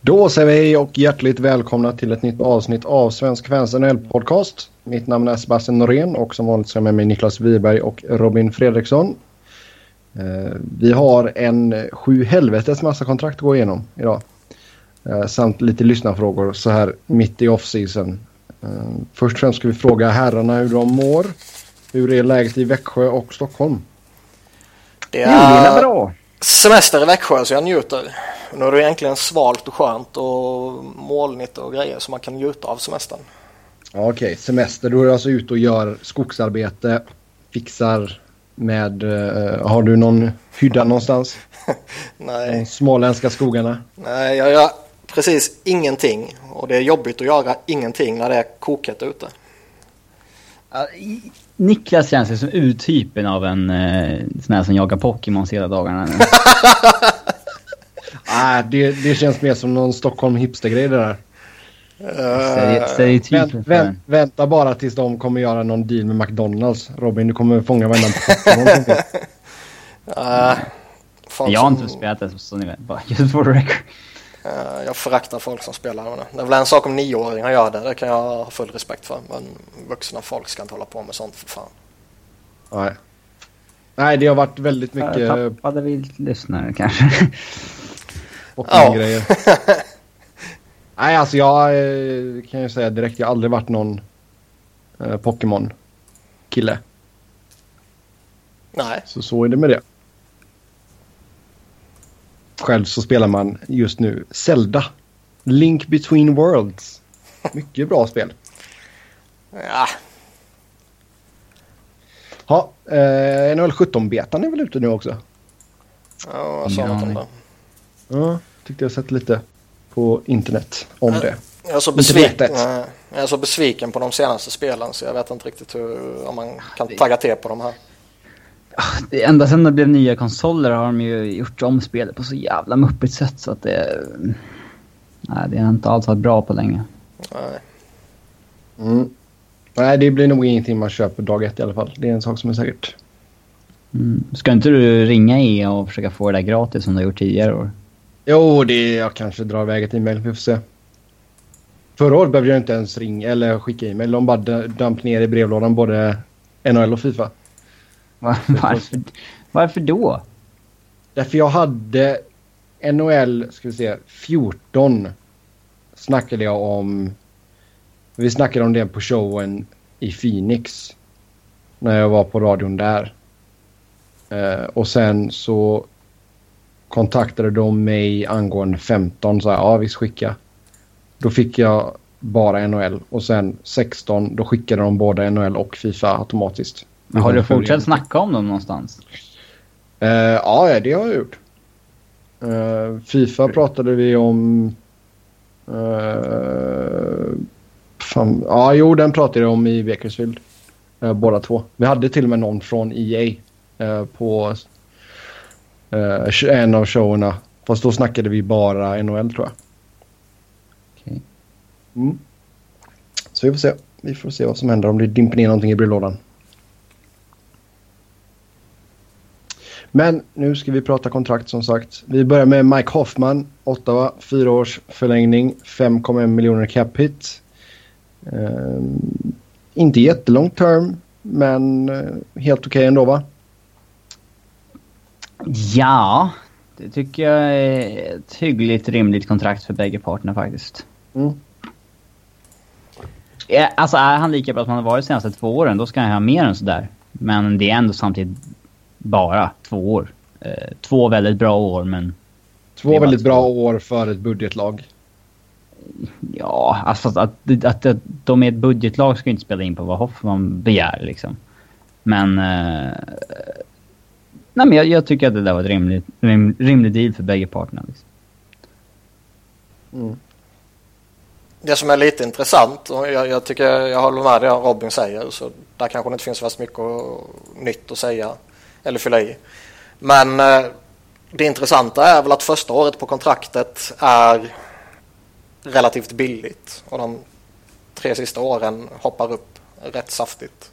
Då säger vi hej och hjärtligt välkomna till ett nytt avsnitt av Svensk Fans NHL-podcast. Mitt namn är Sebastian Norén och som vanligt så är med mig Niklas Wiberg och Robin Fredriksson. Eh, vi har en sju helvetes massa kontrakt att gå igenom idag. Eh, samt lite lyssnarfrågor så här mitt i off-season. Eh, först och främst ska vi fråga herrarna hur de mår. Hur är läget i Växjö och Stockholm? Det är bra. semester i Växjö så jag njuter. Nu är det egentligen svalt och skönt och molnigt och grejer så man kan njuta av semestern. Okej, okay. semester. Då är du alltså ute och gör skogsarbete, fixar med... Uh, har du någon hydda någonstans? Nej. De småländska skogarna? Nej, jag gör precis ingenting. Och det är jobbigt att göra ingenting när det är koket ute. Niklas känns ju som urtypen av en eh, sån här som jagar Pokémon hela dagarna. Nej, det, det känns mer som någon Stockholm hipstergrej det där. Uh, vänt, vänt, vänta bara tills de kommer göra någon deal med McDonalds. Robin, du kommer fånga varenda Pokémon som. Uh, jag har inte spelat det så ni vet. Bara just for the record. Uh, jag föraktar folk som spelar det. Det är väl en sak om nioåringar gör det. Det kan jag ha full respekt för. Men vuxna folk ska inte hålla på med sånt för fan. Nej. Nej, det har varit väldigt mycket... Jag tappade vi lyssnare kanske. Pokémon-grejer. Nej, alltså jag eh, kan ju säga direkt. Jag har aldrig varit någon eh, Pokémon-kille. Nej. Så så är det med det. Själv så spelar man just nu Zelda. Link Between Worlds. Mycket bra spel. Ja. Ja, eh, NHL 17-betan är väl ute nu också? Ja, jag sa något om det. Ja, tyckte jag sett lite på internet om jag, det. Jag är, så besviken, jag är så besviken på de senaste spelen så jag vet inte riktigt hur, om man kan tagga till på de här. Det, ända sedan det blev nya konsoler har de ju gjort om spelet på så jävla muppigt sätt så att det... Nej, det har inte alls varit bra på länge. Nej. Mm. Nej, det blir nog ingenting man köper dag ett i alla fall. Det är en sak som är säkert. Mm. Ska inte du ringa EA och försöka få det där gratis som du har gjort tidigare år? Jo, det jag kanske drar iväg ett e-mail. Vi får se. Förra året behövde jag inte ens ringa eller skicka e-mail. De bara damp ner i brevlådan både NHL och Fifa. Varför, varför då? Därför jag hade NHL, ska vi se, 14 snackade jag om. Vi snackade om det på showen i Phoenix. När jag var på radion där. Uh, och sen så kontaktade de mig angående 15. Så här, ja visst skicka. Då fick jag bara NHL. Och sen 16 då skickade de både NHL och Fifa automatiskt. Men har du fortsatt snacka om dem någonstans? Uh, ja, det har jag gjort. Uh, Fifa mm. pratade vi om... Uh, fan, ja, jo, den pratade jag om i Bakersfield. Uh, båda två. Vi hade till och med någon från EA på en av showerna. Fast då snackade vi bara NHL tror jag. Okay. Mm. Så vi får se. Vi får se vad som händer om det dimper ner någonting i brevlådan. Men nu ska vi prata kontrakt som sagt. Vi börjar med Mike Hoffman, Ottawa, fyra års förlängning, 5,1 miljoner cap hit. Uh, inte jättelång term, men uh, helt okej okay ändå va? Ja, det tycker jag är ett hyggligt rimligt kontrakt för bägge parterna faktiskt. Mm. Alltså är han lika bra som han har varit de senaste två åren, då ska han ha mer än sådär. Men det är ändå samtidigt bara två år. Eh, två väldigt bra år, men... Två väldigt bra år för ett budgetlag. Ja, alltså att, att, att de är ett budgetlag ska inte spela in på vad Hoffman begär liksom. Men... Eh, nej men jag, jag, tycker att det där var ett rimligt, rim, rimlig deal för bägge parterna. Liksom. Mm. Det som är lite intressant, och jag, jag, tycker jag håller med det Robin säger, så där kanske det inte finns så mycket nytt att säga eller fylla i. Men eh, det intressanta är väl att första året på kontraktet är relativt billigt och de tre sista åren hoppar upp rätt saftigt.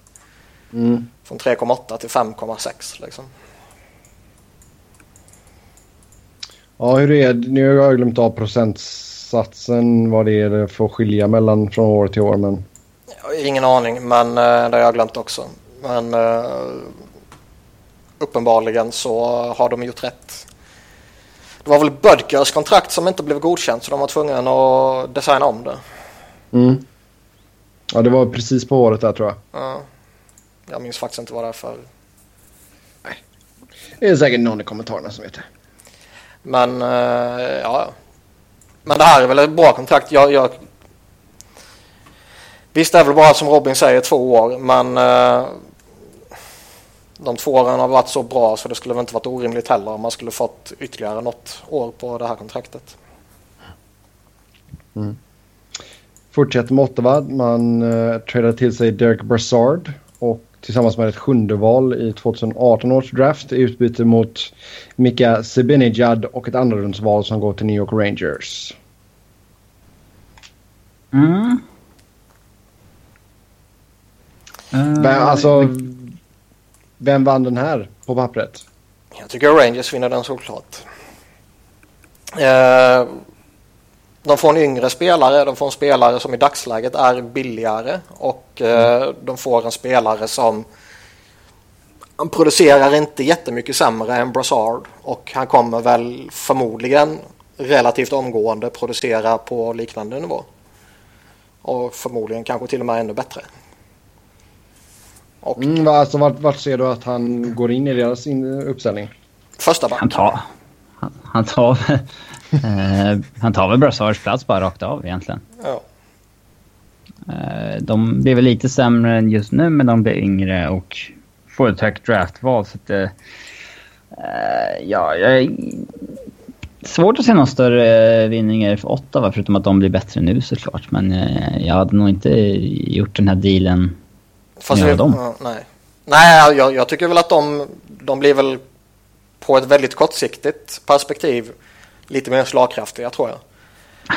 Mm. Från 3,8 till 5,6 liksom. Ja, hur är det? Nu har jag glömt av procents procentsatsen, vad det är får skilja mellan från år till år. Men... Ingen aning, men uh, det har jag glömt också. Men uh, uppenbarligen så har de gjort rätt. Det var väl Bödkers kontrakt som inte blev godkänt så de var tvungna att designa om det. Mm. Ja, det var precis på året där tror jag. Ja. Jag minns faktiskt inte vad det är för. Nej. Det är säkert någon i kommentarerna som vet det. Men eh, ja. Men det här är väl ett bra kontrakt. Jag, jag... Visst det är väl bara som Robin säger två år men eh, de två åren har varit så bra så det skulle väl inte varit orimligt heller om man skulle fått ytterligare något år på det här kontraktet. Mm. Fortsätter med Ottawa. Man eh, uh, tradar till sig Derek Brassard och tillsammans med ett sjunde val i 2018 års draft i utbyte mot Mika Sebinijad och ett andrarumsval som går till New York Rangers. Mm. Uh, alltså, vem vann den här på pappret? Jag tycker Rangers vinner den såklart. Uh, de får en yngre spelare, de får en spelare som i dagsläget är billigare och uh, de får en spelare som han producerar inte jättemycket sämre än Brassard och han kommer väl förmodligen relativt omgående producera på liknande nivå. Och förmodligen kanske till och med ännu bättre. Och, mm, alltså, vart, vart, ser du att han går in i deras in, uppställning? Första back. Han tar, han, han tar, eh, han tar väl Brassards plats bara rakt av egentligen. Ja. Eh, de blir väl lite sämre än just nu men de blir yngre och får ett högt draftval. Så att, eh, ja, jag... Svårt att se någon större vinningar för Ottawa förutom att de blir bättre nu såklart. Men eh, jag hade nog inte gjort den här dealen Fast vi, dem. nej, nej jag, jag, tycker väl att de, de blir väl på ett väldigt kortsiktigt perspektiv lite mer slagkraftiga tror jag.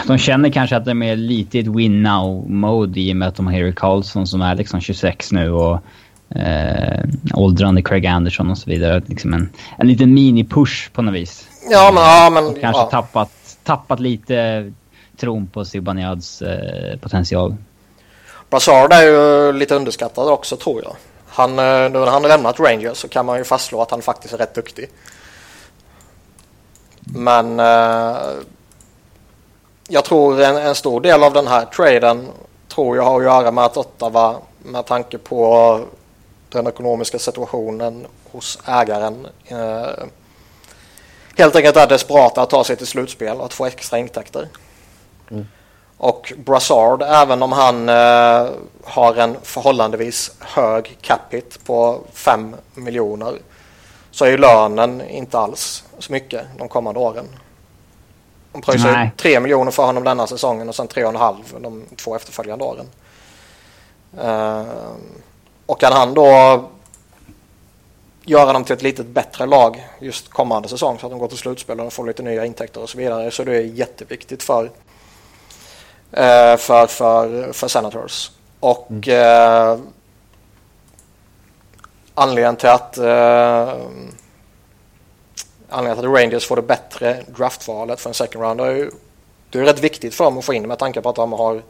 De känner kanske att de är lite i ett win now-mode i och med att de har Harry Carlson som är liksom 26 nu och eh, åldrande Craig Anderson och så vidare. Liksom en, en liten mini-push på något vis. Ja, men... Ja, men kanske ja. tappat, tappat lite tron på Zibanejad's eh, potential. Brassard är ju lite underskattad också tror jag. Han, nu när han har lämnat Rangers så kan man ju fastslå att han faktiskt är rätt duktig. Men eh, jag tror en, en, stor del av den här traden tror jag har att göra med att Ottawa med tanke på den ekonomiska situationen hos ägaren eh, helt enkelt är desperata att ta sig till slutspel och att få extra intäkter. Mm. Och Brassard, även om han eh, har en förhållandevis hög capita på 5 miljoner så är ju lönen inte alls så mycket de kommande åren. De pröjsar 3 miljoner för honom denna säsongen och sen 3,5 de två efterföljande åren. Eh, och kan han då göra dem till ett lite bättre lag just kommande säsong så att de går till slutspel och får lite nya intäkter och så vidare så det är jätteviktigt för eh, för, för, för Senators. Och mm. eh, anledningen till att eh, anledningen till att Rangers får det bättre draftvalet för en second round är ju det är rätt viktigt för dem att få in med tanke på att de har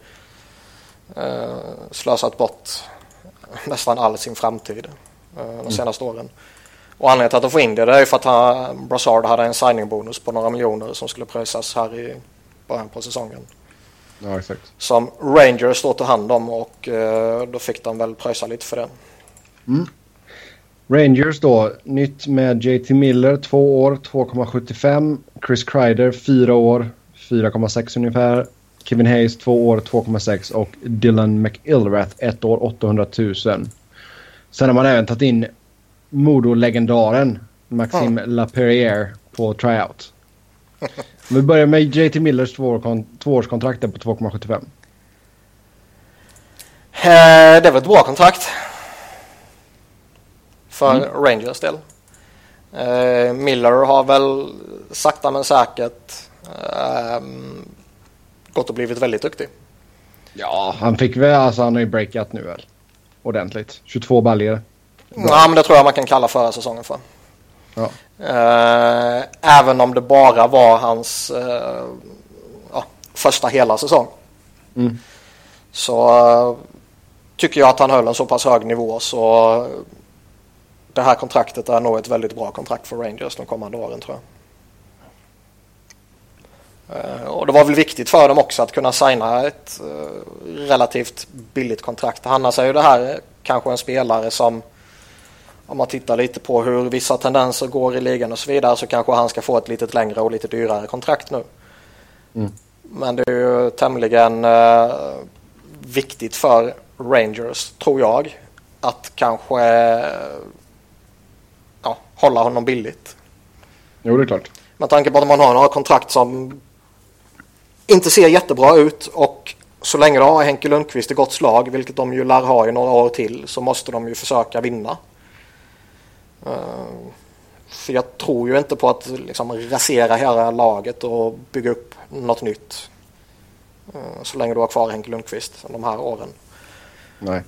eh, slösat bort nästan all sin framtid eh, de mm. senaste mm. åren. Och anledningen till att de får in det, det är för att han, Brassard hade en signing-bonus på några miljoner som skulle pröjsas här i början på säsongen. Ja, exakt. Som Rangers då tog hand om och eh, då fick de väl pröjsa lite för det. Mm. Rangers då, nytt med JT Miller, två år, 2,75. Chris Kreider, fyra år, 4,6 ungefär. Kevin Hayes, två år, 2,6 och Dylan McIlrath, ett år, 800 000. Sen har man även tagit in Modo-legendaren Maxime ja. Laperriere på tryout. Vi börjar med JT Millers tvåårskontrakt på 2,75. Eh, det väl ett bra kontrakt. För mm. Rangers del. Eh, Miller har väl sakta men säkert eh, gått och blivit väldigt duktig. Ja, han fick väl, alltså han har ju breakat nu väl. Ordentligt. 22 baljor. Ja, men det tror jag man kan kalla förra säsongen för. Ja. Eh, även om det bara var hans eh, ja, första hela säsong. Mm. Så uh, tycker jag att han höll en så pass hög nivå så det här kontraktet är nog ett väldigt bra kontrakt för Rangers de kommande åren tror jag. Uh, och det var väl viktigt för dem också att kunna signa ett relativt billigt kontrakt. Annars är ju det här kanske en spelare som om man tittar lite på hur vissa tendenser går i ligan och så vidare så kanske han ska få ett lite längre och lite dyrare kontrakt nu. Mm. Men det är ju tämligen viktigt för Rangers, tror jag, att kanske hålla honom billigt. Jo, det är klart. Med tanke på att man har några kontrakt som inte ser jättebra ut och så länge de har Henke Lundqvist i gott slag, vilket de ju lär ha i några år till, så måste de ju försöka vinna. Uh, för jag tror ju inte på att liksom, rasera hela laget och bygga upp något nytt. Uh, så länge du har kvar Henke Lundqvist de här åren. Nej.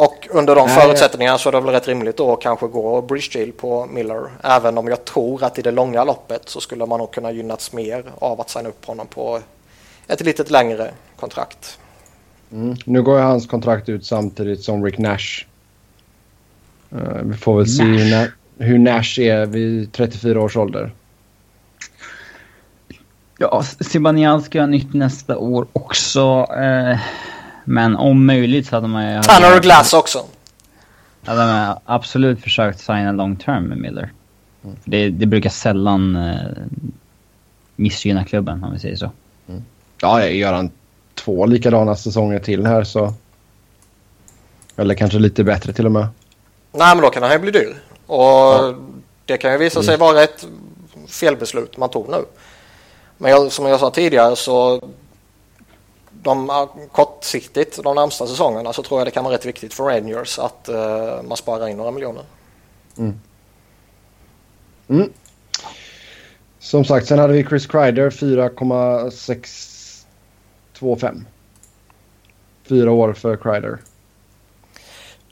Och under de Nej, förutsättningarna så är det väl rätt rimligt då att kanske gå bridge deal på Miller. Även om jag tror att i det långa loppet så skulle man nog kunna gynnats mer av att signa upp honom på ett litet längre kontrakt. Mm. Nu går ju hans kontrakt ut samtidigt som Rick Nash. Uh, vi får väl se hur, Na- hur Nash är vid 34 års ålder. Ja, Zibanejad ska ha nytt nästa år också. Eh, men om möjligt så hade man ju... Tanner och Glass också. Hade man absolut försökt signa long term med Miller. För det, det brukar sällan eh, missgynna klubben om vi säger så. Ja, gör han två likadana säsonger till här så... Eller kanske lite bättre till och med. Nej men då kan han ju bli dyr. Och det kan ju visa sig vara ett felbeslut man tog nu. Men jag, som jag sa tidigare så de, kortsiktigt de närmsta säsongerna så tror jag det kan vara rätt viktigt för Rangers att uh, man sparar in några miljoner. Mm. mm. Som sagt, sen hade vi Chris Kreider 4,625. Fyra år för Kreider.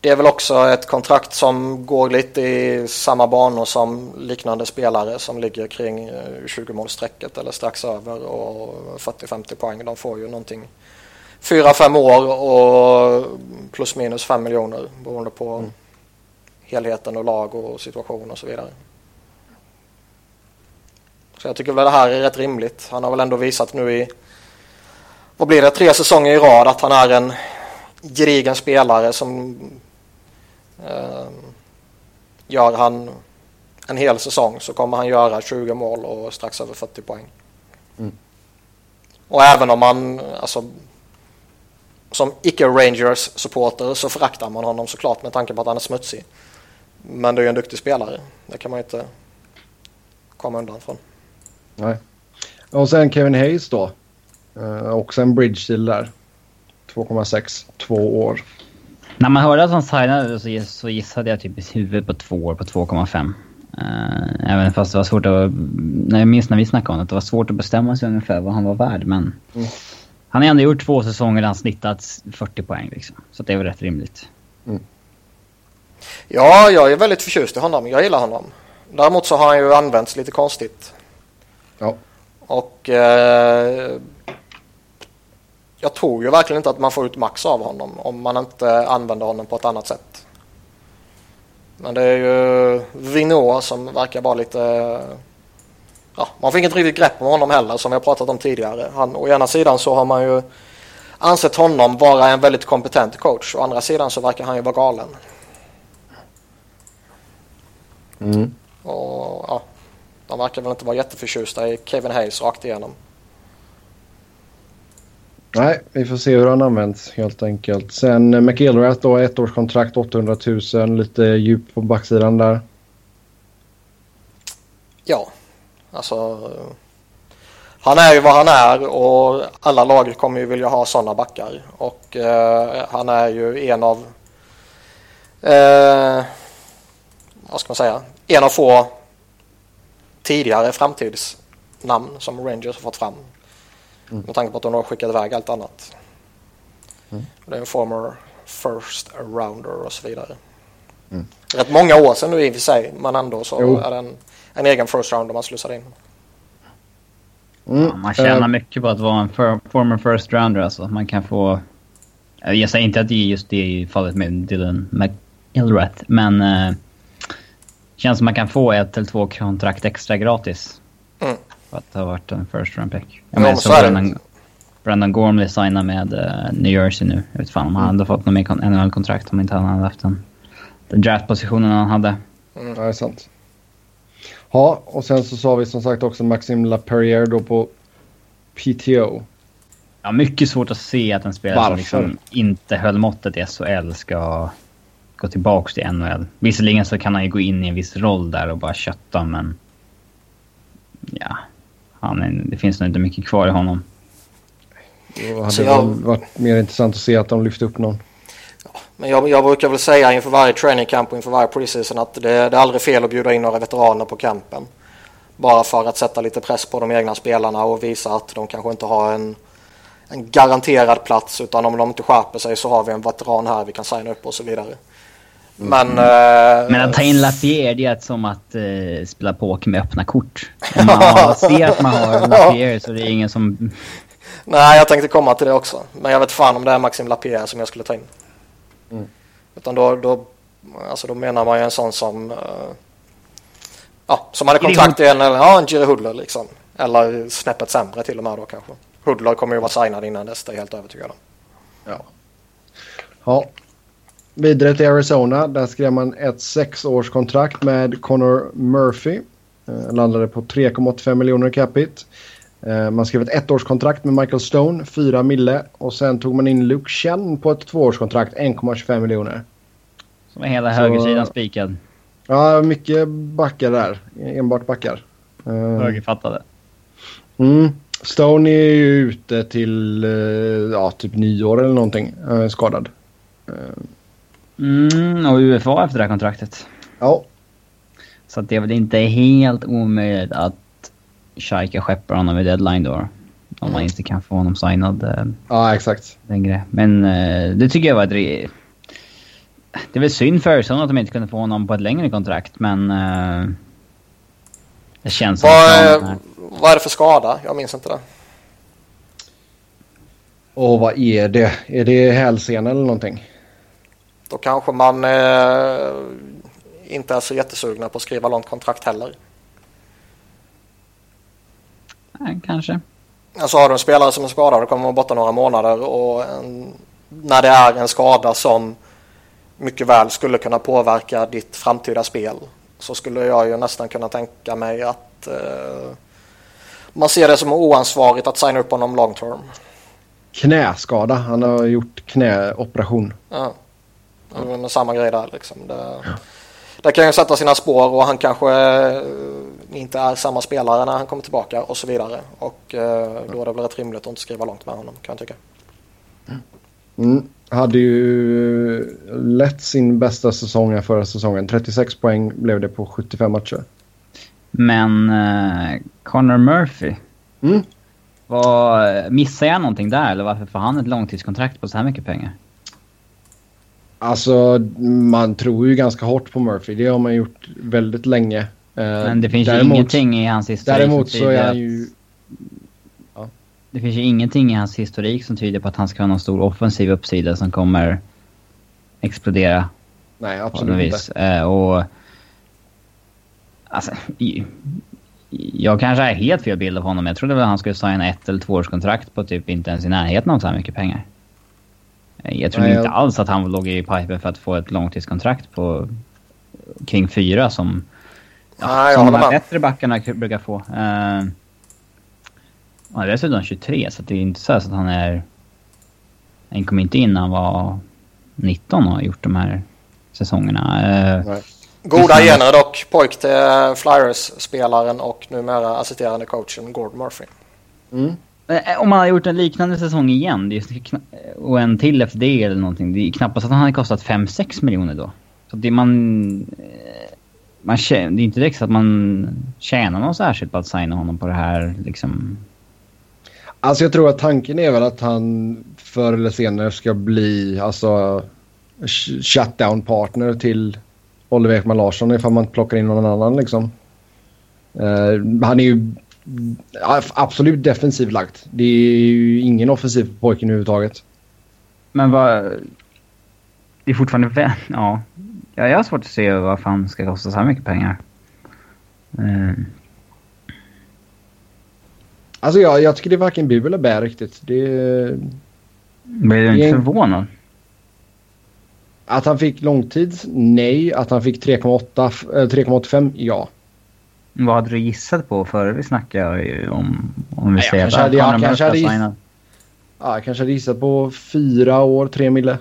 Det är väl också ett kontrakt som går lite i samma banor som liknande spelare som ligger kring 20-målsstrecket eller strax över och 40-50 poäng. De får ju någonting 4-5 år och plus minus 5 miljoner beroende på Mm. helheten och lag och situation och så vidare. Så jag tycker väl det här är rätt rimligt. Han har väl ändå visat nu i, vad blir det, tre säsonger i rad att han är en gedigen spelare som eh, gör han en hel säsong så kommer han göra 20 mål och strax över 40 poäng. Mm. Och även om man, alltså som icke-Rangers supporter så föraktar man honom såklart med tanke på att han är smutsig. Men det är ju en duktig spelare. Det kan man inte komma undan från. Nej. Och sen Kevin Hayes då. Uh, också en bridge deal där. 2,6. Två år. När man hörde att han signade så, giss- så gissade jag typ i huvudet på två år på 2,5. Eh, även fast det var svårt att... När jag minns när vi snackade om det, att det var svårt att bestämma sig ungefär vad han var värd. Men Mm. han har ändå gjort två säsonger där han snittat 40 poäng liksom. Så det är väl rätt rimligt. Ja, jag är väldigt förtjust i honom. Jag gillar honom. Däremot så har han ju använts lite konstigt. Ja. Och eh, jag tror ju verkligen inte att man får ut max av honom om man inte använder honom på ett annat sätt. Men det är ju Vinå som verkar vara lite... Ja, man får inget riktigt grepp om honom heller som vi har pratat om tidigare. Han, å ena sidan så har man ju ansett honom vara en väldigt kompetent coach. Å andra sidan så verkar han ju vara galen. Mm. Och ja, de verkar väl inte vara jätteförtjusta i Kevin Hayes rakt igenom. Nej, vi får se hur han används helt enkelt. Sen eh, McIlrath då, ettårskontrakt 800 000. Lite djup på backsidan där. Ja, alltså. Han är ju vad han är och alla lag kommer ju vilja ha sådana backar. Och eh, han är ju en av, eh, vad ska man säga, en av få tidigare framtidsnamn som Rangers har fått fram. Mm. Med tanke på att de har skickat iväg allt annat. Mm. Det är en former first rounder och så vidare. Mm. Rätt många år sedan nu i och för sig, men ändå så Jo. är det en, en egen first rounder man slussar in. Mm. Ja, man tjänar uh, mycket på att vara en for, former first rounder alltså. Man kan få... Jag säger inte att det är just det i fallet med Dylan McIlrath, men... Uh, känns som man kan få ett eller två kontrakt extra gratis. För att ha varit en first round pick. Jag ja, så Brandon, Brandon Gormley signar med uh, New Jersey nu. Jag vet fan om han mm. hade fått något mer NHL-kontrakt om inte han hade haft den, den draftpositionen han hade. Mm. Det är sant. Ja, och sen så sa vi som sagt också Maxim Laperriere då på PTO. Ja, mycket svårt att se att en spelare som liksom inte höll måttet i SHL ska gå tillbaka till NHL. Visserligen så kan han ju gå in i en viss roll där och bara kötta, men... Ja. Han är, det finns nog inte mycket kvar i honom. Det hade jag... varit mer intressant att se att de lyfte upp någon. Men jag, jag, brukar väl säga inför varje training camp och inför varje preseason att det, det är aldrig fel att bjuda in några veteraner på campen. Bara för att sätta lite press på de egna spelarna och visa att de kanske inte har en, en garanterad plats utan om de inte skärper sig så har vi en veteran här vi kan signa upp och så vidare. Men, mm. äh, Men att ta in Lapierre det är som att äh, spela poker med öppna kort. Om man har, ser att man har Lapierre så det är ingen som... Nej, jag tänkte komma till det också. Men jag vet fan om det är Maxim Lapierre som jag skulle ta in. Mm. Utan då, då, alltså då menar man ju en sån som... Uh, ja, som hade kontrakt i en, ja, en Jiri Hudler liksom. Eller snäppet sämre till och med då kanske. Hudler kommer ju vara signad innan dess, det är jag helt övertygad om. Ja. Ja. Vidare till Arizona. Där skrev man ett sexårskontrakt med Connor Murphy. Eh, landade på 3,85 miljoner capita. Eh, man skrev ett ettårskontrakt med Michael Stone, 4 mille. Och sen tog man in Luke Chen på ett tvåårskontrakt, 1,25 miljoner. Som är hela Så, högersidan spikad. Ja, mycket backar där. Enbart backar. Eh, Högerfattade. Mm. Stone är ju ute till eh, ja, typ nyår eller någonting. Skadad. Mm, och UFA efter det här kontraktet. Ja. Så att det är väl inte helt omöjligt att Shaika skeppar honom i deadline då. Om man inte kan få honom signad eh, ja, exakt. längre. Men eh, det tycker jag var ett... Det är väl synd för Öresund att de inte kunde få honom på ett längre kontrakt, men... Eh, det känns vad, som... Är, vad är det för skada? Jag minns inte det. Och vad är det? Är det hälsena eller någonting? Då kanske man eh, inte är så jättesugna på att skriva långt kontrakt heller. Nej, kanske. Alltså har du en spelare som är skadad och kommer vara borta några månader och en, när det är en skada som mycket väl skulle kunna påverka ditt framtida spel så skulle jag ju nästan kunna tänka mig att eh, man ser det som oansvarigt att signa upp honom long term. Knäskada. Han har gjort knäoperation. Ja. Mm. Samma grej där liksom. Det, ja. det kan ju sätta sina spår och han kanske inte är samma spelare när han kommer tillbaka och så vidare. Och eh, då är det väl rätt rimligt att inte skriva långt med honom kan jag tycka. Mm. Hade ju lätt sin bästa säsong förra säsongen. 36 poäng blev det på 75 matcher. Men eh, Connor Murphy. Mm. Var, missar jag någonting där eller varför får han ett långtidskontrakt på så här mycket pengar? Alltså man tror ju ganska hårt på Murphy. Det har man gjort väldigt länge. Eh, Men det finns däremot, ju ingenting i hans historik Däremot så är han ju... Ja. Det finns ju ingenting i hans historik som tyder på att han ska ha någon stor offensiv uppsida som kommer explodera. Nej, absolut inte. Uh, och... Alltså, jag kanske är helt fel bild av honom. Jag trodde väl att han skulle signa ett eller två års kontrakt på typ inte ens i närheten av så här mycket pengar. Jag tror Nej, inte jag... alls att han låg i pipen för att få ett långtidskontrakt på kring fyra som Ja, som de bättre backarna brukar få. Uh, han är dessutom 23, så det är inte så, att han är... Han kom inte in när han var 19 och har gjort de här säsongerna. Uh, Goda gener dock. Pojk till Flyers-spelaren och numera assisterande coachen Gord Murphy. Mm. Eh, eh, om man har gjort en liknande säsong igen och en till efter det eller någonting. Det är knappast att han hade kostat 5-6 miljoner då. Så det man eh, man, det är inte direkt så att man tjänar något särskilt på att signa honom på det här liksom. Alltså jag tror att tanken är väl att han förr eller senare ska bli alltså shutdown partner till Oliver Ekman Larsson ifall man plockar in någon annan liksom. Uh, han är ju absolut defensivt lagt. Det är ju ingen offensiv på pojken överhuvudtaget. Men vad... Det är fortfarande... vä- Ja. ja. Jag har svårt att se vad fan ska kosta så här mycket pengar. Eh, Alltså jag, jag tycker det är varken bu eller bär riktigt. Det blir du inte är- förvånad? att han fick långtids, nej. Att han fick 3,8, f- eh, 3,85, ja. Vad hade du gissat på före vi snackade om... Om vi säger kanske hade- jag kanske hade har giss- signat. ja jag kanske hade gissat på fyra år, tre mille.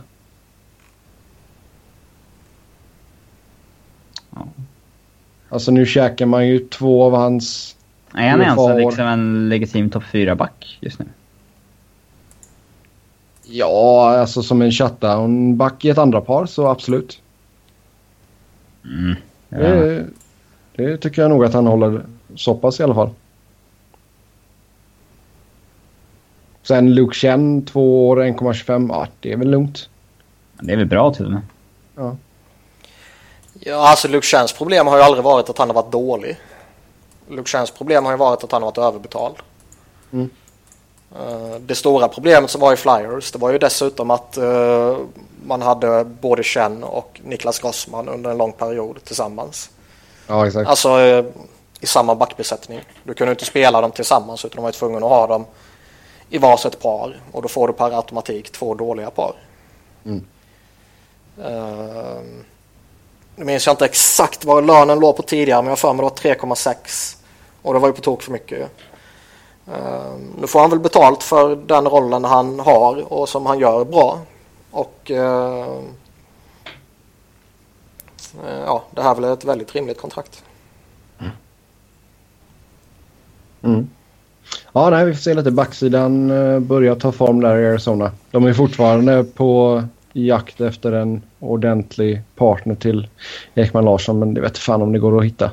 Ja. Alltså nu käkar man ju två av hans... Är han ens för- liksom en legitim topp 4-back just nu? Ja, alltså som en shutdown-back i ett andra par så absolut. Mm. Ja. Det, det tycker jag nog att han håller så pass i alla fall. Sen Luke Chen, två år, 1,25. Ja, det är väl lugnt. Det är väl bra till och med. Ja, alltså Luke Chans problem har ju aldrig varit att han har varit dålig. Luke Chans problem har ju varit att han har varit överbetald. Mm. Eh, Det stora problemet som var i Flyers det var ju dessutom att eh, man hade både Chen och Niklas Grossman under en lång period tillsammans. Ja, exakt. Alltså eh, i samma backbesättning. Du kunde inte spela dem tillsammans utan de var tvungna att ha dem i varsitt par och då får du per automatik två dåliga par. Mm. Eh, nu minns jag inte exakt vad lönen låg på tidigare men jag har för mig det var 3,6 och det var ju på tok för mycket. Uh, nu får han väl betalt för den rollen han har och som han gör bra. Och eh, ja, det här är väl ett väldigt rimligt kontrakt. Mm. Ja, nej, vi får se lite. Backsidan uh, börjar ta form där i Arizona. De är fortfarande på jakt efter en ordentlig partner till Ekman Larsson, men det vet fan om det går att hitta.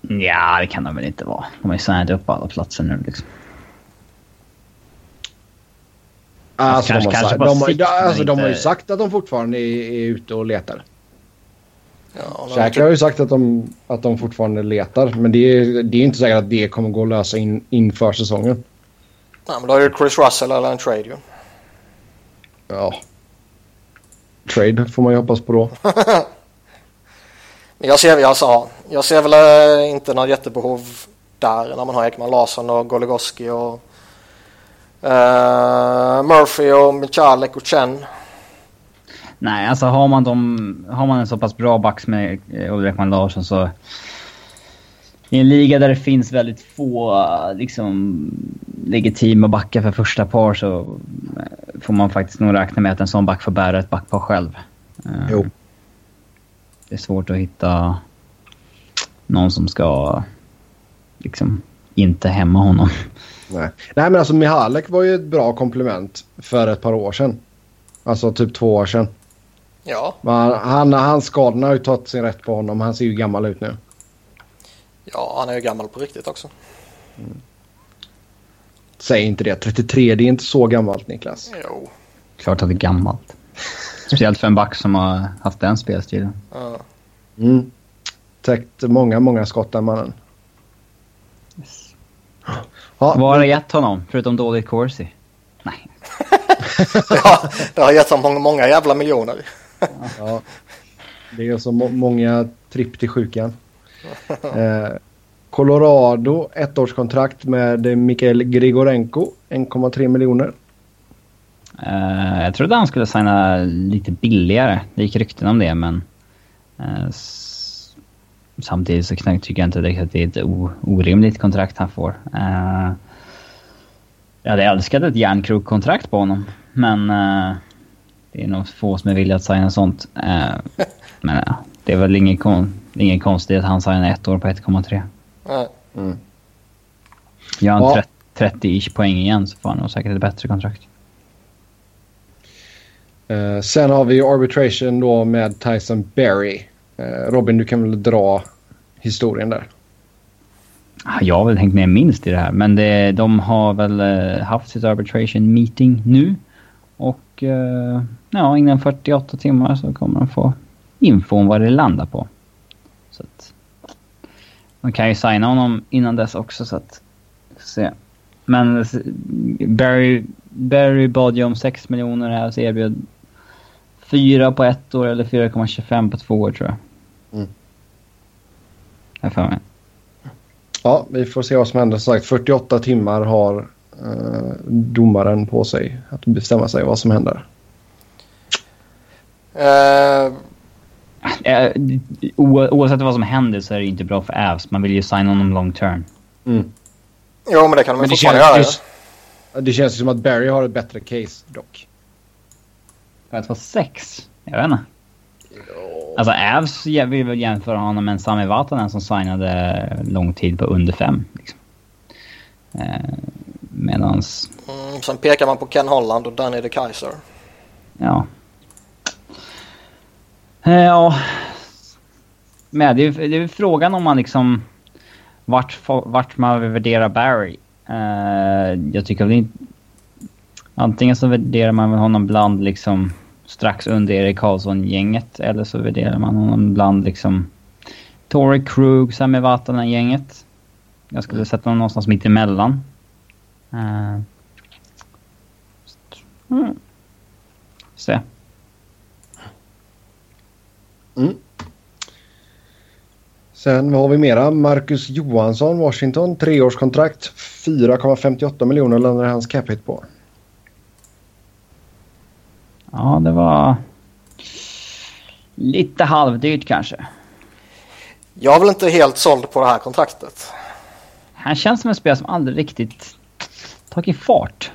Ja, det kan de väl inte vara. De har ju signat upp alla platser nu liksom. Alltså, kanske- de, har, kanske de, har, alltså, de har ju sagt att de fortfarande är, är ute och letar. Ja, men Käkar har ju sagt att de, att de fortfarande letar, men det är, det är inte säkert att det kommer gå att lösa in, inför säsongen. Nej, men då är det Chris Russell eller en trade ju. Ja. Trade får man ju hoppas på då. Men jag ser, jag sa, jag ser väl eh, inte något jättebehov där när man har Ekman Larsson och Goligoski och eh, Murphy och Michalek och Chen. Nej, alltså har man, dem, har man en så pass bra back med eh, Ulrik Larsson så... I en liga där det finns väldigt få liksom, legitima backar för första par så får man faktiskt nog räkna med att en sån back får bära ett backpar själv. Eh, Jo. Det är svårt att hitta någon som ska liksom inte hämma honom. Nej. Nej, men alltså Mihalek var ju ett bra komplement för ett par år sedan. Alltså typ två år sedan. Ja, Men han, han, skadorna har ju tagit sin rätt på honom. Han ser ju gammal ut nu. ja, han är ju gammal på riktigt också. Säg inte det. 33, det är inte så gammalt Niklas. Jo. Klart att det är gammalt. Speciellt för en back som har haft den spelstilen. Ja. Mm. Täckt många, många skott den mannen. Ja, Vad har det gett honom, förutom dåligt corsi? Nej. ja, det har gett honom många, många jävla miljoner. Ja. Det är så må många tripp till sjukan. Eh, Colorado, ettårskontrakt med Mikael Grigorenko, 1,3 miljoner. Eh, jag trodde han skulle signa lite billigare. Det gick rykten om det, men... eh, samtidigt så kan- tycker jag inte direkt att det är ett orimligt kontrakt han får. Uh, jag hade älskat ett järnkrokkontrakt på honom, men... det är nog få som är villiga att signa sånt. Eh, men det är väl ingen, kon- ingen konstigt att han signar ett år på 1,3. Nej. Gör han Ja. 30-ish poäng igen så får han nog säkert ett bättre kontrakt. Eh, sen har vi arbitration då med Tyson Berry. Eh, Robin, du kan väl dra historien där? Ah, Jag har väl hängt med minst i det här, men det, de har väl eh, haft sitt arbitration meeting nu. Och eh, ja, inom 48 timmar så kommer de få info om vad det landar på. Så att, de kan ju signa honom innan dess också så att se. Men Barry, Barry bad ju om 6 miljoner här så erbjöd 4 på ett år eller 4,25 på två år tror jag. Mm. Jag för mig. Ja, vi får se vad som händer. Som sagt, 48 timmar har eh, domaren på sig att bestämma sig vad som händer. Eh, o- Oavsett vad som händer så är det inte bra för Avs. Man vill ju signa honom long term. Mm. jo, men det kan de Men ju det fortfarande göra. känns, det, det känns ju som att Barry har ett bättre case dock. För att vara sex? Jag vet inte. Alltså Avs vill väl jämföra honom med en Sami Vatanen som signade lång tid på under fem. Liksom. Eh, medans, Mm, sen pekar man på Ken Holland och Danny de Kaiser. ja. Eh, ja. Men det är, det är frågan om man liksom... Vart, vart man vill värdera Barry. Eh, jag tycker väl inte... Antingen så värderar man honom bland liksom strax under Erik Karlsson-gänget eller så värderar man honom bland liksom Torrey Krug, Sami Vatanen-gänget. Jag skulle sätta honom någonstans mitt emellan. Uh, mm. Se. Sen vad har vi mera? Marcus Johansson, Washington. Treårskontrakt. 4,58 miljoner landar hans cap hit på. Ja, det var lite halvdyrt kanske. Jag är väl inte helt såld på det här kontraktet. Han känns som en spelare som aldrig riktigt tagit fart.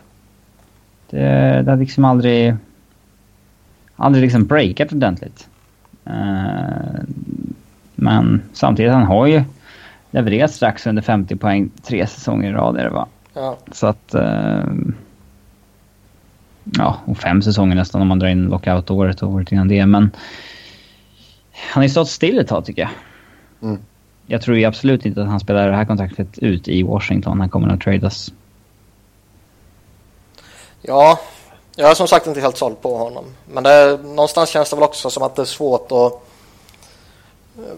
Det, det har liksom aldrig... Aldrig liksom breakat ordentligt. Eh, men samtidigt, han har ju levererat strax under 50 poäng tre säsonger i rad är det va? Ja. Så att... eh, ja, och fem säsonger nästan om man drar in lockout-året och året innan det. Men han har ju stått still ett tag tycker jag. Mm. Jag tror ju absolut inte att han spelar det här kontraktet ut i Washington. Han kommer att tradas. Ja, jag är som sagt inte helt såld på honom. Men det, någonstans känns det väl också som att det är svårt att... Eh,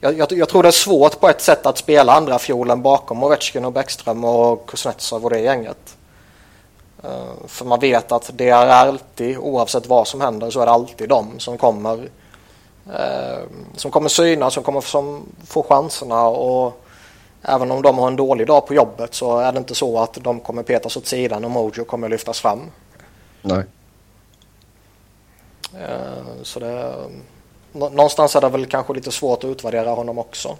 jag, jag, jag tror det är svårt på ett sätt att spela andra fiolen bakom Ovechkin och Bäckström och Kuznetsov och det gänget. Eh, för man vet att det är alltid, oavsett vad som händer, så är det alltid de som kommer eh, som kommer synas, som kommer som chanserna och även om de har en dålig dag på jobbet så är det inte så att de kommer petas åt sidan och Mojo kommer lyftas fram. Nej. Eh, Så det, nå- någonstans är det väl kanske lite svårt att utvärdera honom också.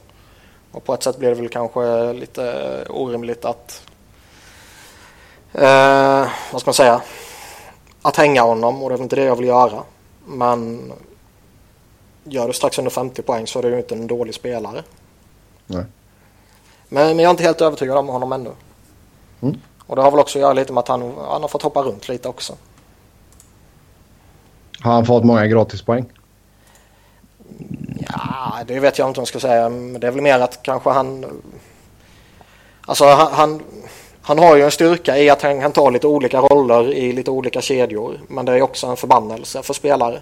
Och på ett sätt blir det väl kanske lite orimligt att eh, vad ska man säga att hänga honom och det är väl inte det jag vill göra. Men gör du strax under 50 poäng så är det ju inte en dålig spelare. Nej. Men, men jag är inte helt övertygad om honom ännu. Mm. Och det har väl också att göra lite med att han, han har fått hoppa runt lite också. Har han fått många gratispoäng? Ja, det vet jag inte om jag ska säga. Men det är väl mer att kanske han... Alltså han, han, han har ju en styrka i att han kan ta lite olika roller i lite olika kedjor. Men det är också en förbannelse för spelare.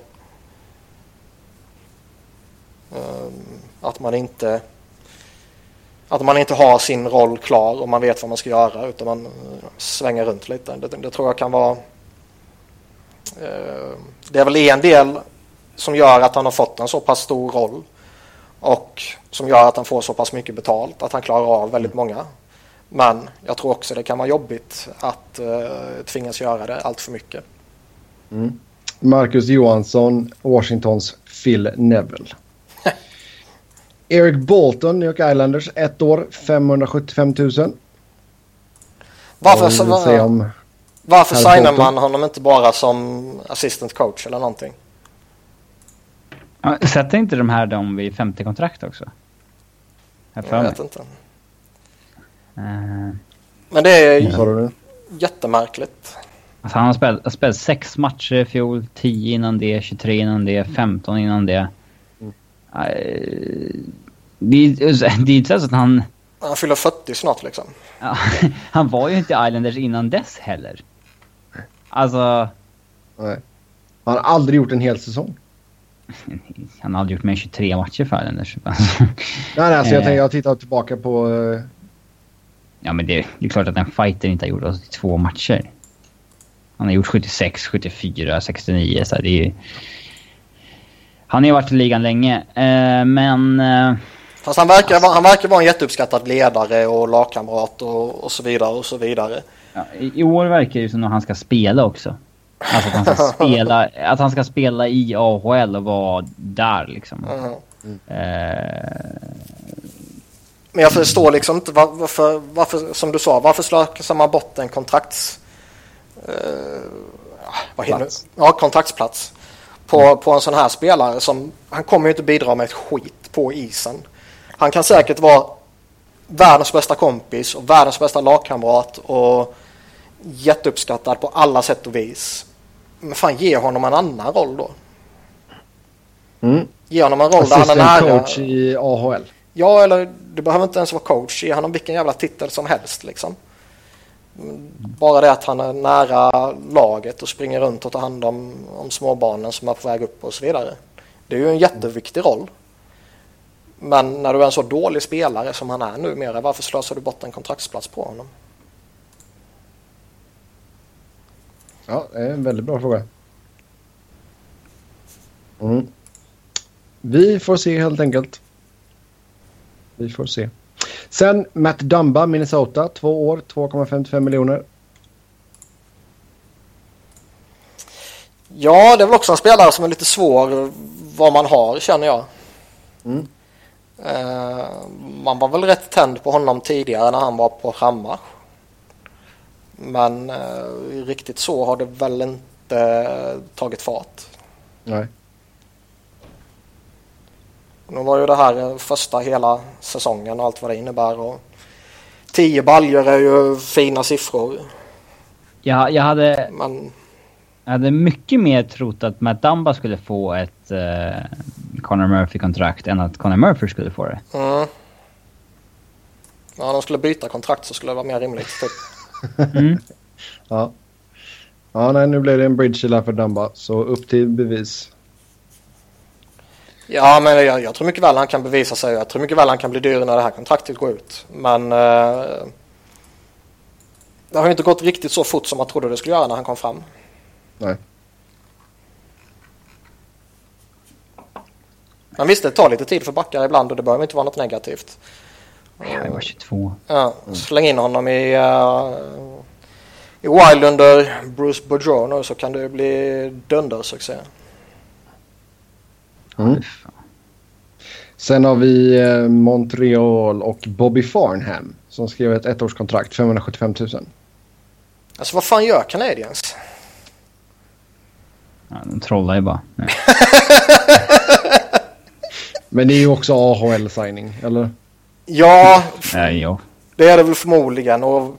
Ehm, Att man inte... Att man inte har sin roll klar och man vet vad man ska göra utan man eh, svänger runt lite. Det, det tror jag kan vara... eh, Det är väl en del som gör att han har fått en så pass stor roll och som gör att han får så pass mycket betalt att han klarar av väldigt många. Men jag tror också det kan vara jobbigt att eh, tvingas göra det allt för mycket. Mm. Marcus Johansson, Washingtons Phil Neville. Eric Bolton, New York Islanders, ett år, 575 000. Varför, var, om... varför signar Bolton? man honom inte bara som assistant coach eller någonting? Ja, Sätter inte de här dem vid 50-kontrakt också? Jag Jag vet inte. Eh, Men det är nu? jättemärkligt. alltså han har spelat, spelat sex matcher i fjol, 10 innan det, 23 innan det, 15 innan det. Eh, det, är- det är inte så att han... Han fyller 40 snart liksom. Han var ju inte i Islanders innan dess heller. Alltså, Nej. Han har aldrig gjort en hel säsong. han har aldrig gjort mer än 23 matcher för Islanders. Alltså, Nej, nej alltså jag, Eh. tänker, jag tittar tillbaka på... eh, Ja, men det, det är klart att en fighter inte har gjort 82 matcher. Han har gjort 76, 74, 69. Så det är ju... Han har ju varit i ligan länge, eh, men... Eh, Fast han verkar, vara- han verkar vara en jätteuppskattad ledare och lagkamrat och, och så vidare och så vidare. ja, i, I år verkar det ju som att han ska spela också. Alltså att han ska spela, att han ska spela i AHL och vara där liksom. Mhm. Eh, Men jag förstår liksom inte var, varför, varför, som du sa, varför slösar man bort en kontrakts... Eh, vad hinner, Plats. ja, kontraktsplats. På, på en sån här spelare som, han kommer ju inte bidra med ett skit på isen. Han kan säkert vara världens bästa kompis och världens bästa lagkamrat och jätteuppskattad på alla sätt och vis. Men fan, ge honom en annan roll då. Mm. Ge honom en roll där han är Assistant nära. coach i AHL. Ja, eller det behöver inte ens vara coach. Ge honom vilken jävla titel som helst liksom. Bara det att han är nära laget och springer runt och tar hand om, om småbarnen som är på väg upp och så vidare. Det är ju en jätteviktig roll. Men när du är en så dålig spelare som han är numera, varför slösar du bort en kontraktsplats på honom? Ja, det är en väldigt bra fråga. Mm. Vi får se helt enkelt. Vi får se. Sen Matt Dumba, Minnesota. Två år, 2,55 miljoner. Ja, det är väl också en spelare som är lite svår vad man har känner jag. Mm. Eh, man var väl rätt tänd på honom tidigare när han var på Hammar. Men eh, riktigt så har det väl inte tagit fart. Nej. Nu var ju det här eh, första hela säsongen och allt vad det innebär. Och 10 baljor är ju fina siffror. jag, jag, hade, Men jag hade mycket mer trott att Matt Dumba skulle få ett eh, Conor Murphy-kontrakt än att Conor Murphy skulle få det. mm. Ja, de skulle byta kontrakt så skulle det vara mer rimligt. Typ. Mm. Ja. Ja, nej, nu blev det en bridge för Dumba. Så upp till bevis. Ja, men jag, jag tror mycket väl han kan bevisa sig. Jag tror mycket väl han kan bli dyr när det här kontraktet går ut. Men eh, det har ju inte gått riktigt så fort som man trodde det skulle göra när han kom fram. Nej. Men visst, det tar lite tid för backar ibland och det behöver inte vara något negativt. Jag var 22. Ja, släng in honom i, uh, i Wild under Bruce Boudreau så kan det bli dundersuccé. Mm. Fan. Sen har vi eh, Montreal och Bobby Farnham som skrev ett ettårskontrakt, 575 000. Alltså vad fan gör Canadiens? Ja, de trollar ju bara. Men det är ju också AHL-signing, eller? Ja, Nej, ja. Det är det väl förmodligen och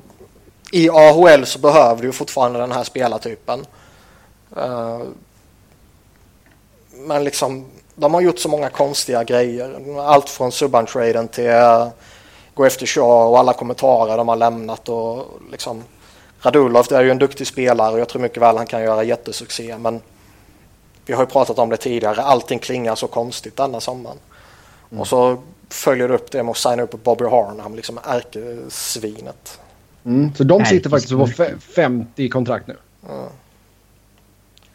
i AHL så behöver du ju fortfarande den här spelartypen. Eh, men liksom, de har gjort så många konstiga grejer. Allt från subban-traden till uh, gå efter Shaw och alla kommentarer de har lämnat och liksom Radulov det är ju en duktig spelare och jag tror mycket väl han kan göra jättesuccé men vi har ju pratat om det tidigare. Allting klingar så konstigt denna sommaren. Och så följer du upp det med att signa upp Bobby Harnham, liksom ärkesvinet. Mm. Så de sitter faktiskt på fe- 50 kontrakt nu.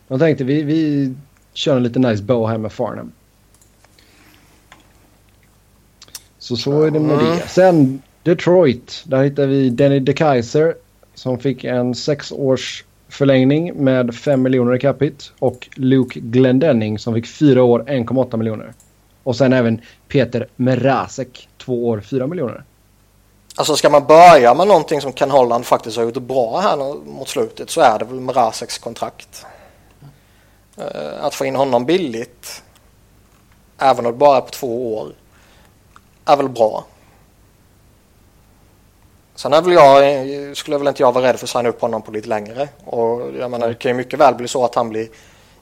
De tänkte vi, vi kör en lite nice bow här med Farnham. Så så är det med Mm. det. Sen Detroit. Där hittar vi Danny DeKaiser som fick en sex års förlängning med 5 miljoner i capita. Och Luke Glendenning som fick fyra år 1,8 miljoner. Och sen även Peter Merasek, två år 4 miljoner. Alltså ska man börja med någonting som Ken Holland faktiskt har gjort bra här mot slutet så är det väl Mrazeks kontrakt. Eh, Att få in honom billigt, även om det bara är på två år, är väl bra. Sen är väl jag, skulle väl inte jag vara rädd för att signa upp honom på lite längre. Och jag menar, det kan ju mycket väl bli så att han blir